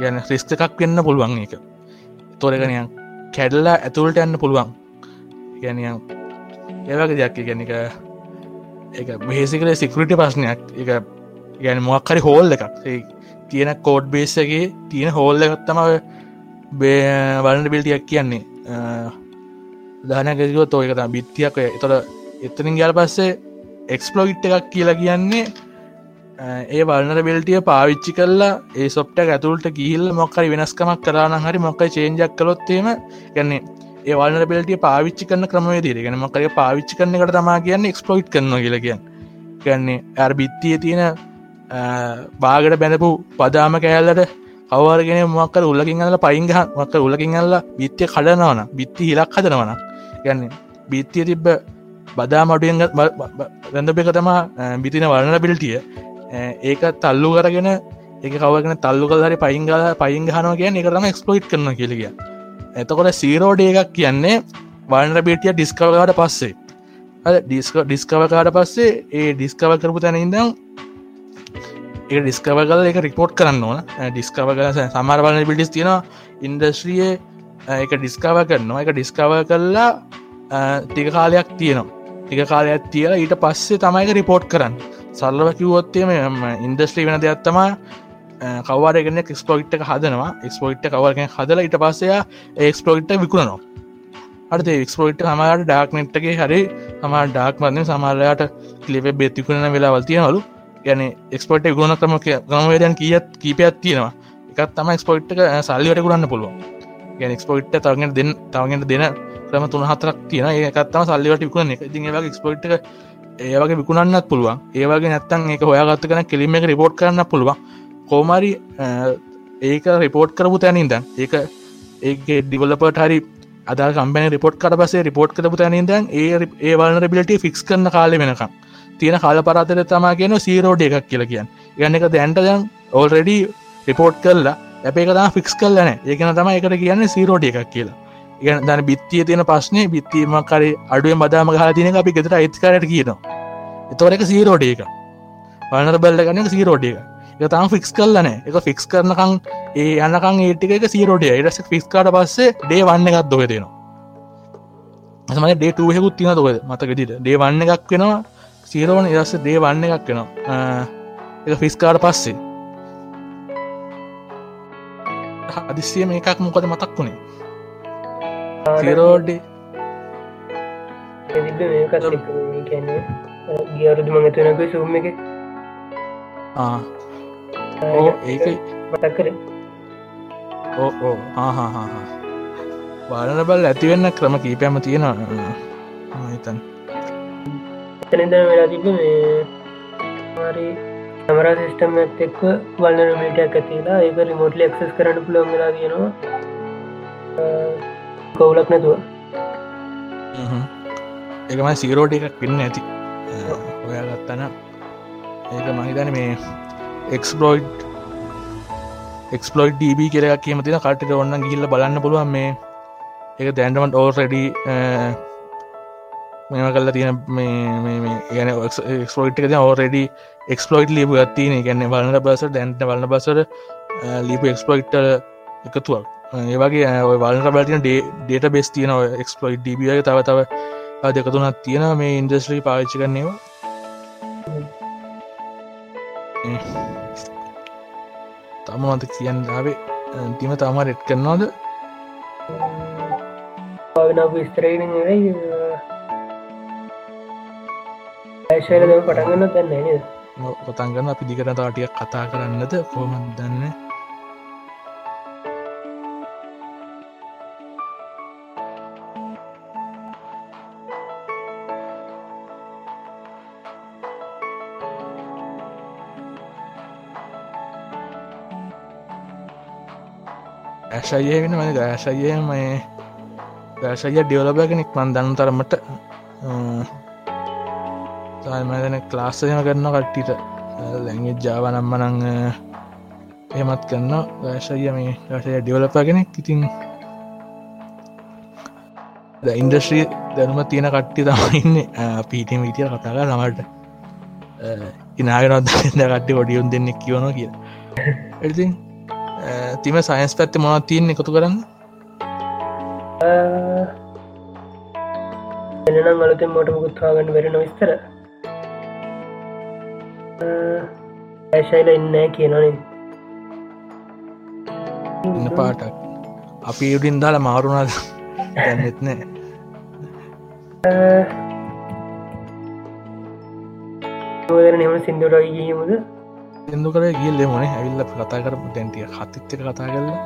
ගැන ්‍රිස්ත එකක් වෙන්න පුළුවන් එක තොරගනයන් කැඩල්ලා ඇතුළට යන්න පුළුවන් ගැනියම් ඒවගේ දෙයක් ගැන එක එක බේසිකල සිකරට ප්‍රශ්නයක් එක ගැන මොක්හරි හෝල් එකක්. තියෙන කෝඩ් බේසගේ තියෙන හෝල්ල එකත්තම බලන්න බිල්ටියක් කියන්නේ. දානකව තෝයකත බිත්තියක්. එතොට එතනින් ගල් පස්සේ එක්ස්පලෝගිට් එකක් කියලා කියන්නේ ඒ වල්නර බෙල්ටිය පාවිච්චි කරලා ඒ සොප්ට ඇතුළට ගිහිල්ල මොක්කරි වෙනස්කමක් කරන හරි මොක්ක චේන්ජක් කලොත්තේම ගැන්නේ ඒ වල්න බෙල්ටිය පාවිච්චි කරන ක්‍රමේ දීර ගැන මොකර පාවිච්චි කරන කට තමා කියන්න එක්ස්පලෝයිට් කරන කියලගියන් ගැන්නේ ඇර් බිත්තිය තියෙන බාගට බැඳපු පදාම කෑල්ලට කවරගෙන මොක්කර උල්ලකින් අල පයින්ගහ මක්ක උලකින් අල්ල බිත්තිය කඩනවන බිත්ති හිලක් හදනවන ගැන්නේ බිත්තිය තිබ්බ බදාමටුවෙන් වැඳප එක තමා බිතින වලන බිල්ටිය ඒක තල්ලු කරගෙන එක කවගෙන තල්ලු කල්හරි පයිංගල පයින් හනෝ කිය එක තම එක්ස්පලෝයිට් කරන කියලගිය එතකොට සීරෝඩ එකක් කියන්නේ වල්න බිටිය ඩිස්කවකාට පස්සේ. ඩිස්ක ඩිස්කවකාට පස්සේ ඒ ඩිස්කව කරපු තැන ඉදම් ඒ ඩිස්කව කල එක රිපෝට් කරන්න ඕන. ඩිස්කව කල සමර බලන පිටිස් තියෙන ඉන්දස්ශ්‍රිය එක ඩිස්කව කරනවා. එක ඩිස්කව කරලා ටික කාලයක් තියෙනවා. ටික කාලයක් තියලා ඊට පස්සේ තමයික රිපෝට් කරන්න. සල්ලව කිවොත්තේම ඉන්දස්ට්‍රී වෙන දෙයක්ත්තමා කවරගෙන එක්ස්පලෝයිට් එක හදනවා. එක්ස්පලෝයිට් කවරගෙන් හදල ඊට පස්සයා ඒක්ස්පලෝයිට් විකුණනවා. අට එක්ස්පලෝයිට් හමට ඩාක් නෙට්ගේ හරි හම ඩාක් මදන සමරලයාට කලිප බෙත්තිකුණ වෙලා වල්තියනලු ගැන එක්ස්පෝට් ගුණ ක්‍රම ගමවේදයන් කියත් කීපයක් තියෙනවා. එකත් තම එක්ස්පෝට් එක සල්ලිවට ගුරන්න පුළුවන්. ගැන එක්ස්පෝට් තවගෙන් දෙන්න තවගෙන්ට දෙන ක්‍රම තුන හතරක් තියෙන ඒකත්තම සල්ලිවට විකුණ එක. ඉතින් ඒවගේ එක්ස්පෝට් එක ඒවගේ විකුණන්නත් පුළුවන්. ඒවගේ නැත්තන් එක හොයාගත්ත කන කෙලිම එක රිපෝට් කරන්න පුළුවන්. කෝමරි ඒක රිපෝට් කරපු තැනින්ද ඒක ඒ ඩිවලපට හරි අද කම්පන රිපෝට් කට පසේ රිපෝට් කරපු තැනින්ද ඒ ඒ වලන බිලිට ෆික්ස් කරන කාලෙ වෙනකම්. තියෙන කාල පරාතර තමා කියන සීරෝඩ එකක් කියල කියන් ගන්න එක දැන්ට දැන් ඔල්රෙඩි රිපෝට් කරලා ඇපේ කතා ෆික්ස් කරලන ඒකන තම එකට කියන්න සීරෝඩ එකක් කියලා. ඉගන දන බිත්තිය තියෙන ප්‍රශ්නය බිත්තිීම කරි අඩුවෙන් බදාම හලා තියන අපි ගෙතර ඇත්කාරට කියනවා. එතවර එක සීරෝඩ එක පනර බල්ල ගන්න සීරෝඩ එක එක තම ෆික්ස් කරලන එක ෆික්ස් කරනකං ඒ යන්නකං ඒටික එක සීරෝඩය එරස ෆික්ස්කාට පස්සේ ඩේ වන්න එකක් දොක දෙනවා. මයි ඩේට හෙකුත් තින දොද? මතකෙදිට ඩේ වන්න එකක් වෙනවා සීරෝන ඉරස්ස දේ වන්න එකක් වෙනවා. එක ෆිස්කාට පස්සේ. හදිසියම එකක් මොකද මතක් වුණේ සිරෝඩ්ඩේ එදිබ මේකත් කැන්නේ ගියරුදු මඟතුනක සුම් එක. ඕ ඒක මතක් කර. ඕ ඕ හාහාහා බලන බල් ඇතිවෙන්න ක්‍රම කීපයම තියෙනවා. හිතන් එතනද වෙලා තිබ මේ සමර සිිස්ටම් එක්ක වල්න මිටක් ඇතිලා ඒක රිමෝට්ලි එක්සස් කරන්න පුළොන් වෙලා තියෙනවා කවුලක් නැතුව. ඒකම සීරෝඩ එකක් වෙන්න ඇති ඔයා ගත්තන ඒක මහිතන මේ එක්ස්පලෝයිඩ් එක්ස්පලෝයිඩ් ඩබ කියරක් කියමතින කටට ඔන්න ගිල්ල බලන්න පුළුවන් මේ ඒක දැන්ඩමට ඕර්රඩි මෙම කල්ල තියෙන ගැන එක්ස්පලෝයිට් එක ඕරෙඩි එක්ස්පලෝයිට් ලිප ගත්තින ගැන්න බලන්න බස දැන්ට බලන්න බසර ලිප එක්ස්පලෝයිට් එකතුවක්. ඒවගේ වලට බලතින ඩේට බෙස් තියන එක්ස්පලෝයි් ඩබ තව තව දෙකතුනත් තියෙන මේ ඉන්දස්්‍රී පාවිච්චි කරන්නේවා තම මත කියන්න ාවේ තිම තම රෙට් කරනවාද? පටගන්න නද? පොතන්ගන්න අපි දිගට තාටියක් කතා කරන්නද? කොහොමත් දන්න ඇශය වෙන මන ඇශය මේ ඇශය ඩියවලබ කෙනෙක් මන් දන්න තරමට මදන ක්ලාස්සයම කරන්න කට්ටිට ලැඟ ජාව නම්ම නං එහෙමත් කරන්න ගශය මේ ගශය ඩිවලපගෙනෙක් ඉතින් ඉන්ඩස්ශ්‍රී දැනුම තියෙන කට්ටි තමයින්න පීටම විටිය කතාග සමට ඉනාගෙනත් ද කට්ටි ොඩියුන් දෙන්නෙක් කියවන කිය එති තිම සයින්ස් පැත්ත මොනත් තියන්න? එකතු කරන්න. එනම් අලුතෙන් මෝට මුකුත්වාගන්න වෙරෙන විස්තර. ඇශයිල ඉන්නෑ කියනනේ ඉන්න පාටක්. අපි යුඩින් දාලා මාරුණාද? දැන්නෙත්නෑ නොදර නෙම සිින්දුරයි ගීමුද එදු කර ගිල්ල මොනේ ඇවිල්ල කතා කරපු දැන්ටිය හතිත්තක කතා කරලා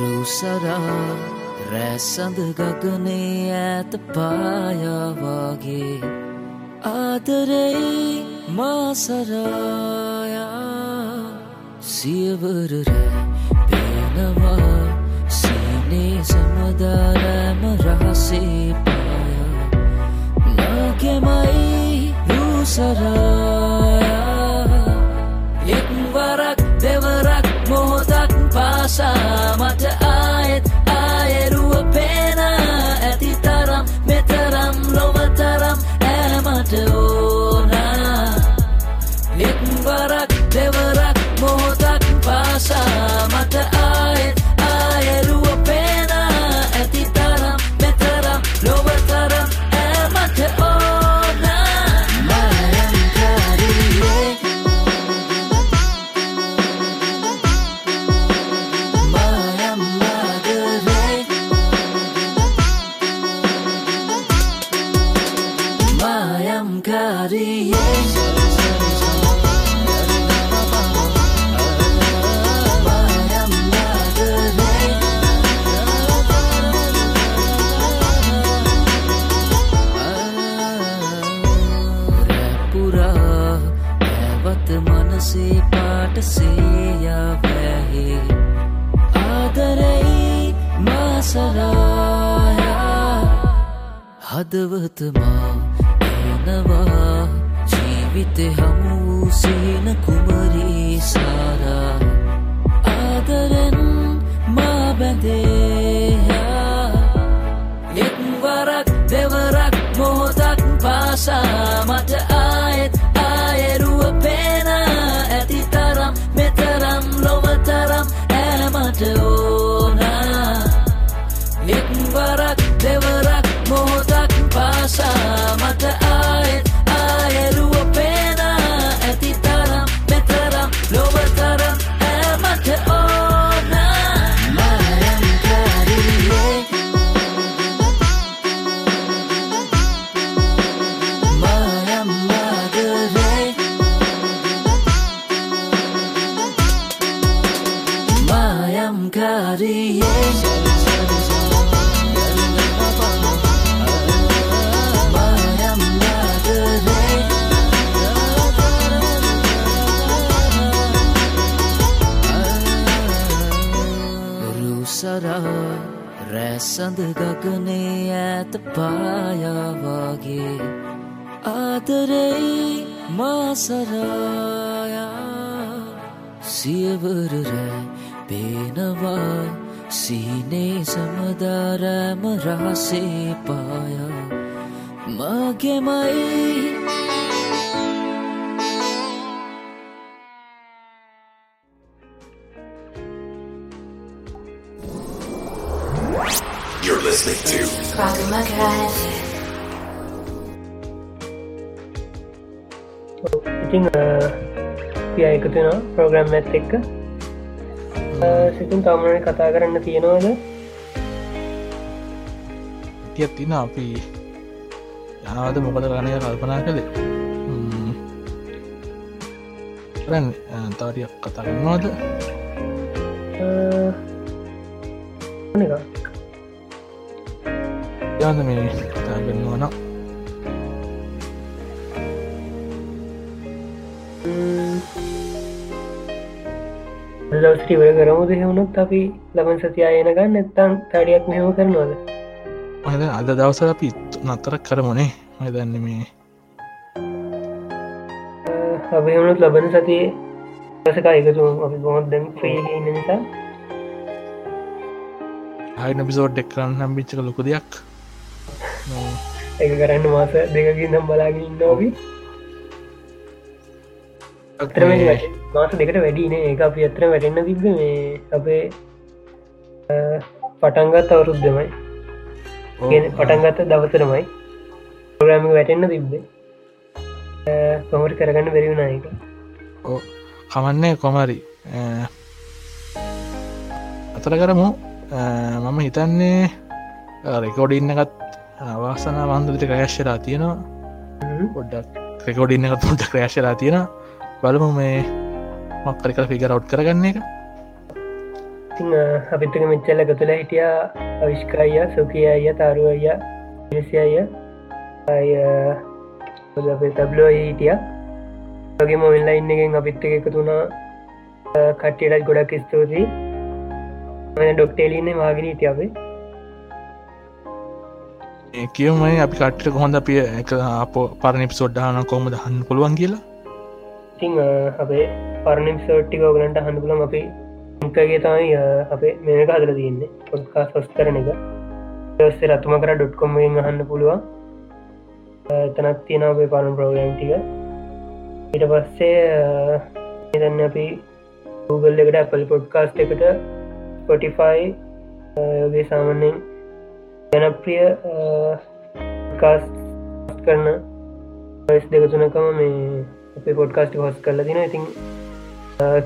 රුසරා රැසඳ ගගනේ ඇත පායාවාගේ ආදරෙයි මාසරායා සියවරරෑ පේනවා සීනේ සමදාරෑම රහසේ පායා. මගෙමයි රුසරායා. එක්වරක් දෙවරක් මොහොතක් පාසා Kariye Mayam Magare රුසරා රැසඳ ගගනේ ඇත පායාවාගේ ආදරෙයි මාසරායා සියවරරෑ පේනවා සීනේ සමදාරෑම රහසේ පායා. මගෙමයි. You're listening to Radio Maghreb. ඉතිං පිය එකතුනා ප්‍රෝග්‍රම් ඇත් එක්ක සිතුන් තමන කතා කරන්න තියෙනවාද? ඉතිත් තින අපි යනවාද? මොකද ගණය කල්පනා කළේ. තාරියක් කතා කරනවාද? යන්න මේ කතා කරන්නවන Mm-hmm. දවස්ටිවර කරමුද හෙවුණුත් අපි ලබන් සතියායන ගන්න එත්තන් තඩියක් මෙහම කරනවාද? මද අද දවස අපි නත්තර කරමුණේ මදන්න මේ අපහමුණුත් ලබන සතියේ දසකා එකතු අපි ගොමත් දැම් ්‍රී ඉන්න නිසා? හයින පිසෝඩ් එක් කරන්න හම්බිච්චක ලොක දෙයක්. <laughs> එක කරන්න මාස දෙකකින් නම් බලාගෙන ඉන්නෝවි අතර මාස දෙකට වැඩිනේ ඒ අපි අතර වැටෙන්න්න තිබ මේ අපේ පටන්ගත් අවුරුද්ධමයි පටන්ගත්ත දවසරමයි ප්‍රග්‍රම වැටෙන්න්න තිබ්බේ. කොමට කරගන්න බැරිවුණයක ඕ කමන්නේ කොමරි අතර කරමු. මම හිතන්නේ රෙකෝඩින්නගත් වාසන වන්දට ක්‍රෑශ්ලා තියෙනවා. පොඩ්ඩක් රෙකෝඩින්න එකත් පොඩ්ඩ ක්‍රෑශ්ලා තියෙන බලමු මේ මක්කරි කර ෆිගර අවට් කරගන්න එක. අපිත්තක මෙච්චල්ල ගතුල හිටිය අවිශ්කාය සුකිය අය තරු අය නිසි අය අය තබ්ලෝ හිටිය. වගේ මොල්ලා ඉන්න එකෙන් අපිත්ත එකතුනා කට්ටියටත් ගොඩක් ස්තුතියි. ඩොක්ටේලන්න වාගෙන හිටියාවේ කියවමයි අපි. කට්ට කොහොඳ අපිය එක අප පරණි සොඩ්ඩාන කොම දහන්න පුළුවන් කියලා ඉතිං අපේ පරණිම් සෝට්ටික ඕගලන්ට හන්න පුලන් අපි කගේ තමයි අපේ මේක හදල තියන්නේ පොඩ්කා සොස් කරන එක. දස්සේ රතුම කර ඩොට්කොම්ෙන් අහන්න පුළුවන්. තනත් තියෙන අපේ පාලන් ප්‍රෝග්‍රම් ටික. ඊට පස්සේ එදන්න අපි Google එකට Apple පොඩ්කාස්ට එකට ස්පොටිෆයි යගේ සාමන්‍යෙන් ජනප්‍රිය කාස් කරන පස් දෙකතුනකම මේ අපේ පොඩ්කාස්ටි හොස් කරලා තින ඉතින්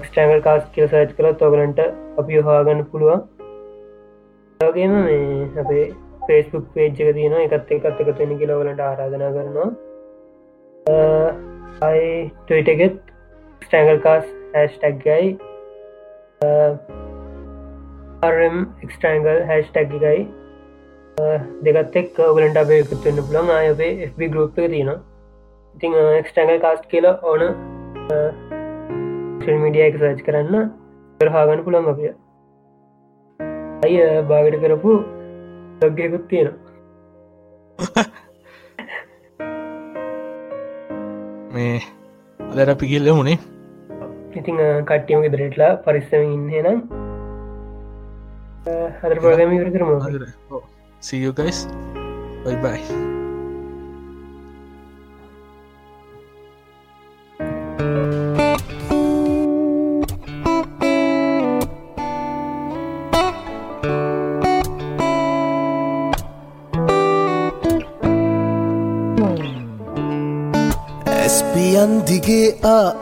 ස්ටෑගල් කාස් කියල සච් කළ තෝගලන්ට අපි හාගන්න පුළුවන්. වගේම මේ අපේ ෆේස්බුක් පේජ්ක තියන එකත් එකත් එකතුනි කියලවලට ආරාධනා කරනවා. අයි ටවිටගෙත් ස්ටෑගල් කාස් හැස්ටක්ගයි රම් එක්ස්ට්‍රංගල් හැස්ටක්ගයි දෙකත් එක් ඔගලන්ට අපේ එකතුන්න පුළන් අයපේ FB ගරුප් එක තියෙන ඉතිං එක්ස්ටංගල් කාස්ට් කියලා ඕන මිඩිය එක සච් කරන්න කරහාගන්න පුළන් අපිය අය බාගට කරපු ලොග්ගයකුත් තියෙන <laughs> මේ අදර අපි කියල්ල මුණේ ඉතිං කට්ටියම ගෙදරටලා පරිස්සම ඉන්න නම් හදර ප්‍රගම කරම see you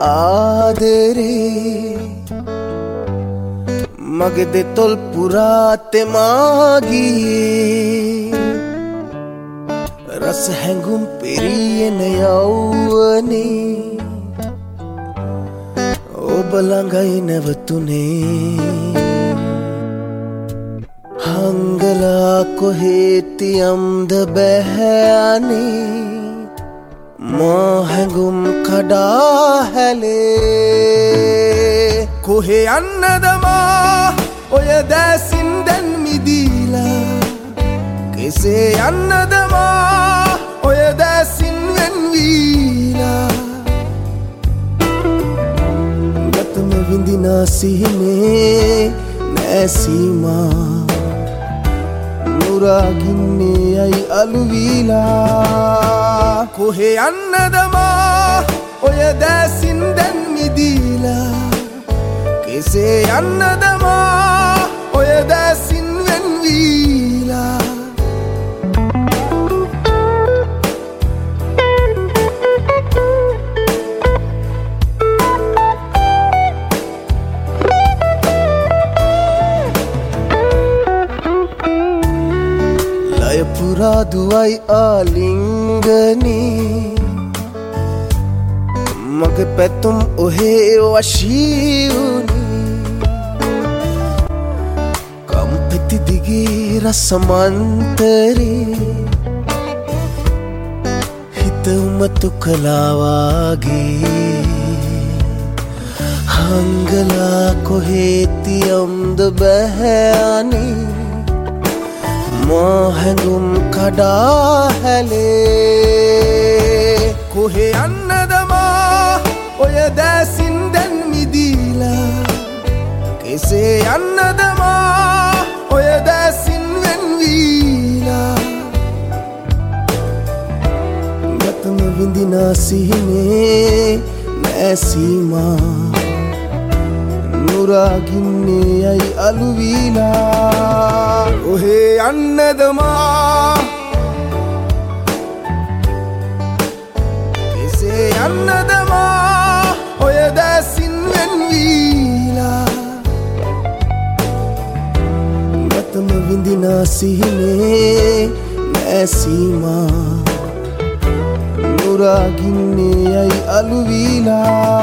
ආදරේ. මගේ දෙතොල් පුරාතෙමාගියේ රස හැඟුම් පිරියෙන යව්වනේ ඔබළඟයි නැවතුනේ. හංගලා කොහේතියම්ද බැහැනේ. මහැඟුම් කඩා හැලේ. කොහෙ යන්නදමා? ඔය දැසින් දැන් මිදීලා. කෙසේ යන්නදමා? ඔය දැසින් වෙන්වීලා ගතම විඳිනාසිහිනේ නෑසීමා නුරාගින්නේ යයි අලුවීලා? කොහෙ යන්නදමා? ඔය දැසින් දැන් මිදීලා. කෙසේ යන්නදමා? ලයපුරාදුවයි ආලිංගනී. මගේ පැතුම් ඔහේ වශීවුණී කම්පිති දිගේ රසමන්තරේ. හිත උමතු කලාවාගේ හංගලා කොහේතියම්ද බැහැයානී මෝහැඟුම් කඩා හැලේ. කොහෙ යන්නදමා ඔය දෑසින් දැන් මිදීලා. කෙසේ යන්නදමා ඔය දෑසින් වෙන්වීලා ගතම විඳිනාසිහිනේ නෑසීමා. නුරාගින්නේ යයි අලුවීලා? ඔහේ යන්නදමා එසේ යන්නදමා ඔය දැසින් වෙන්වීලා. ගතම විඳිනාසිහිනේ නෑසීමා. නුරාගින්නේ යයි අලුවීලා?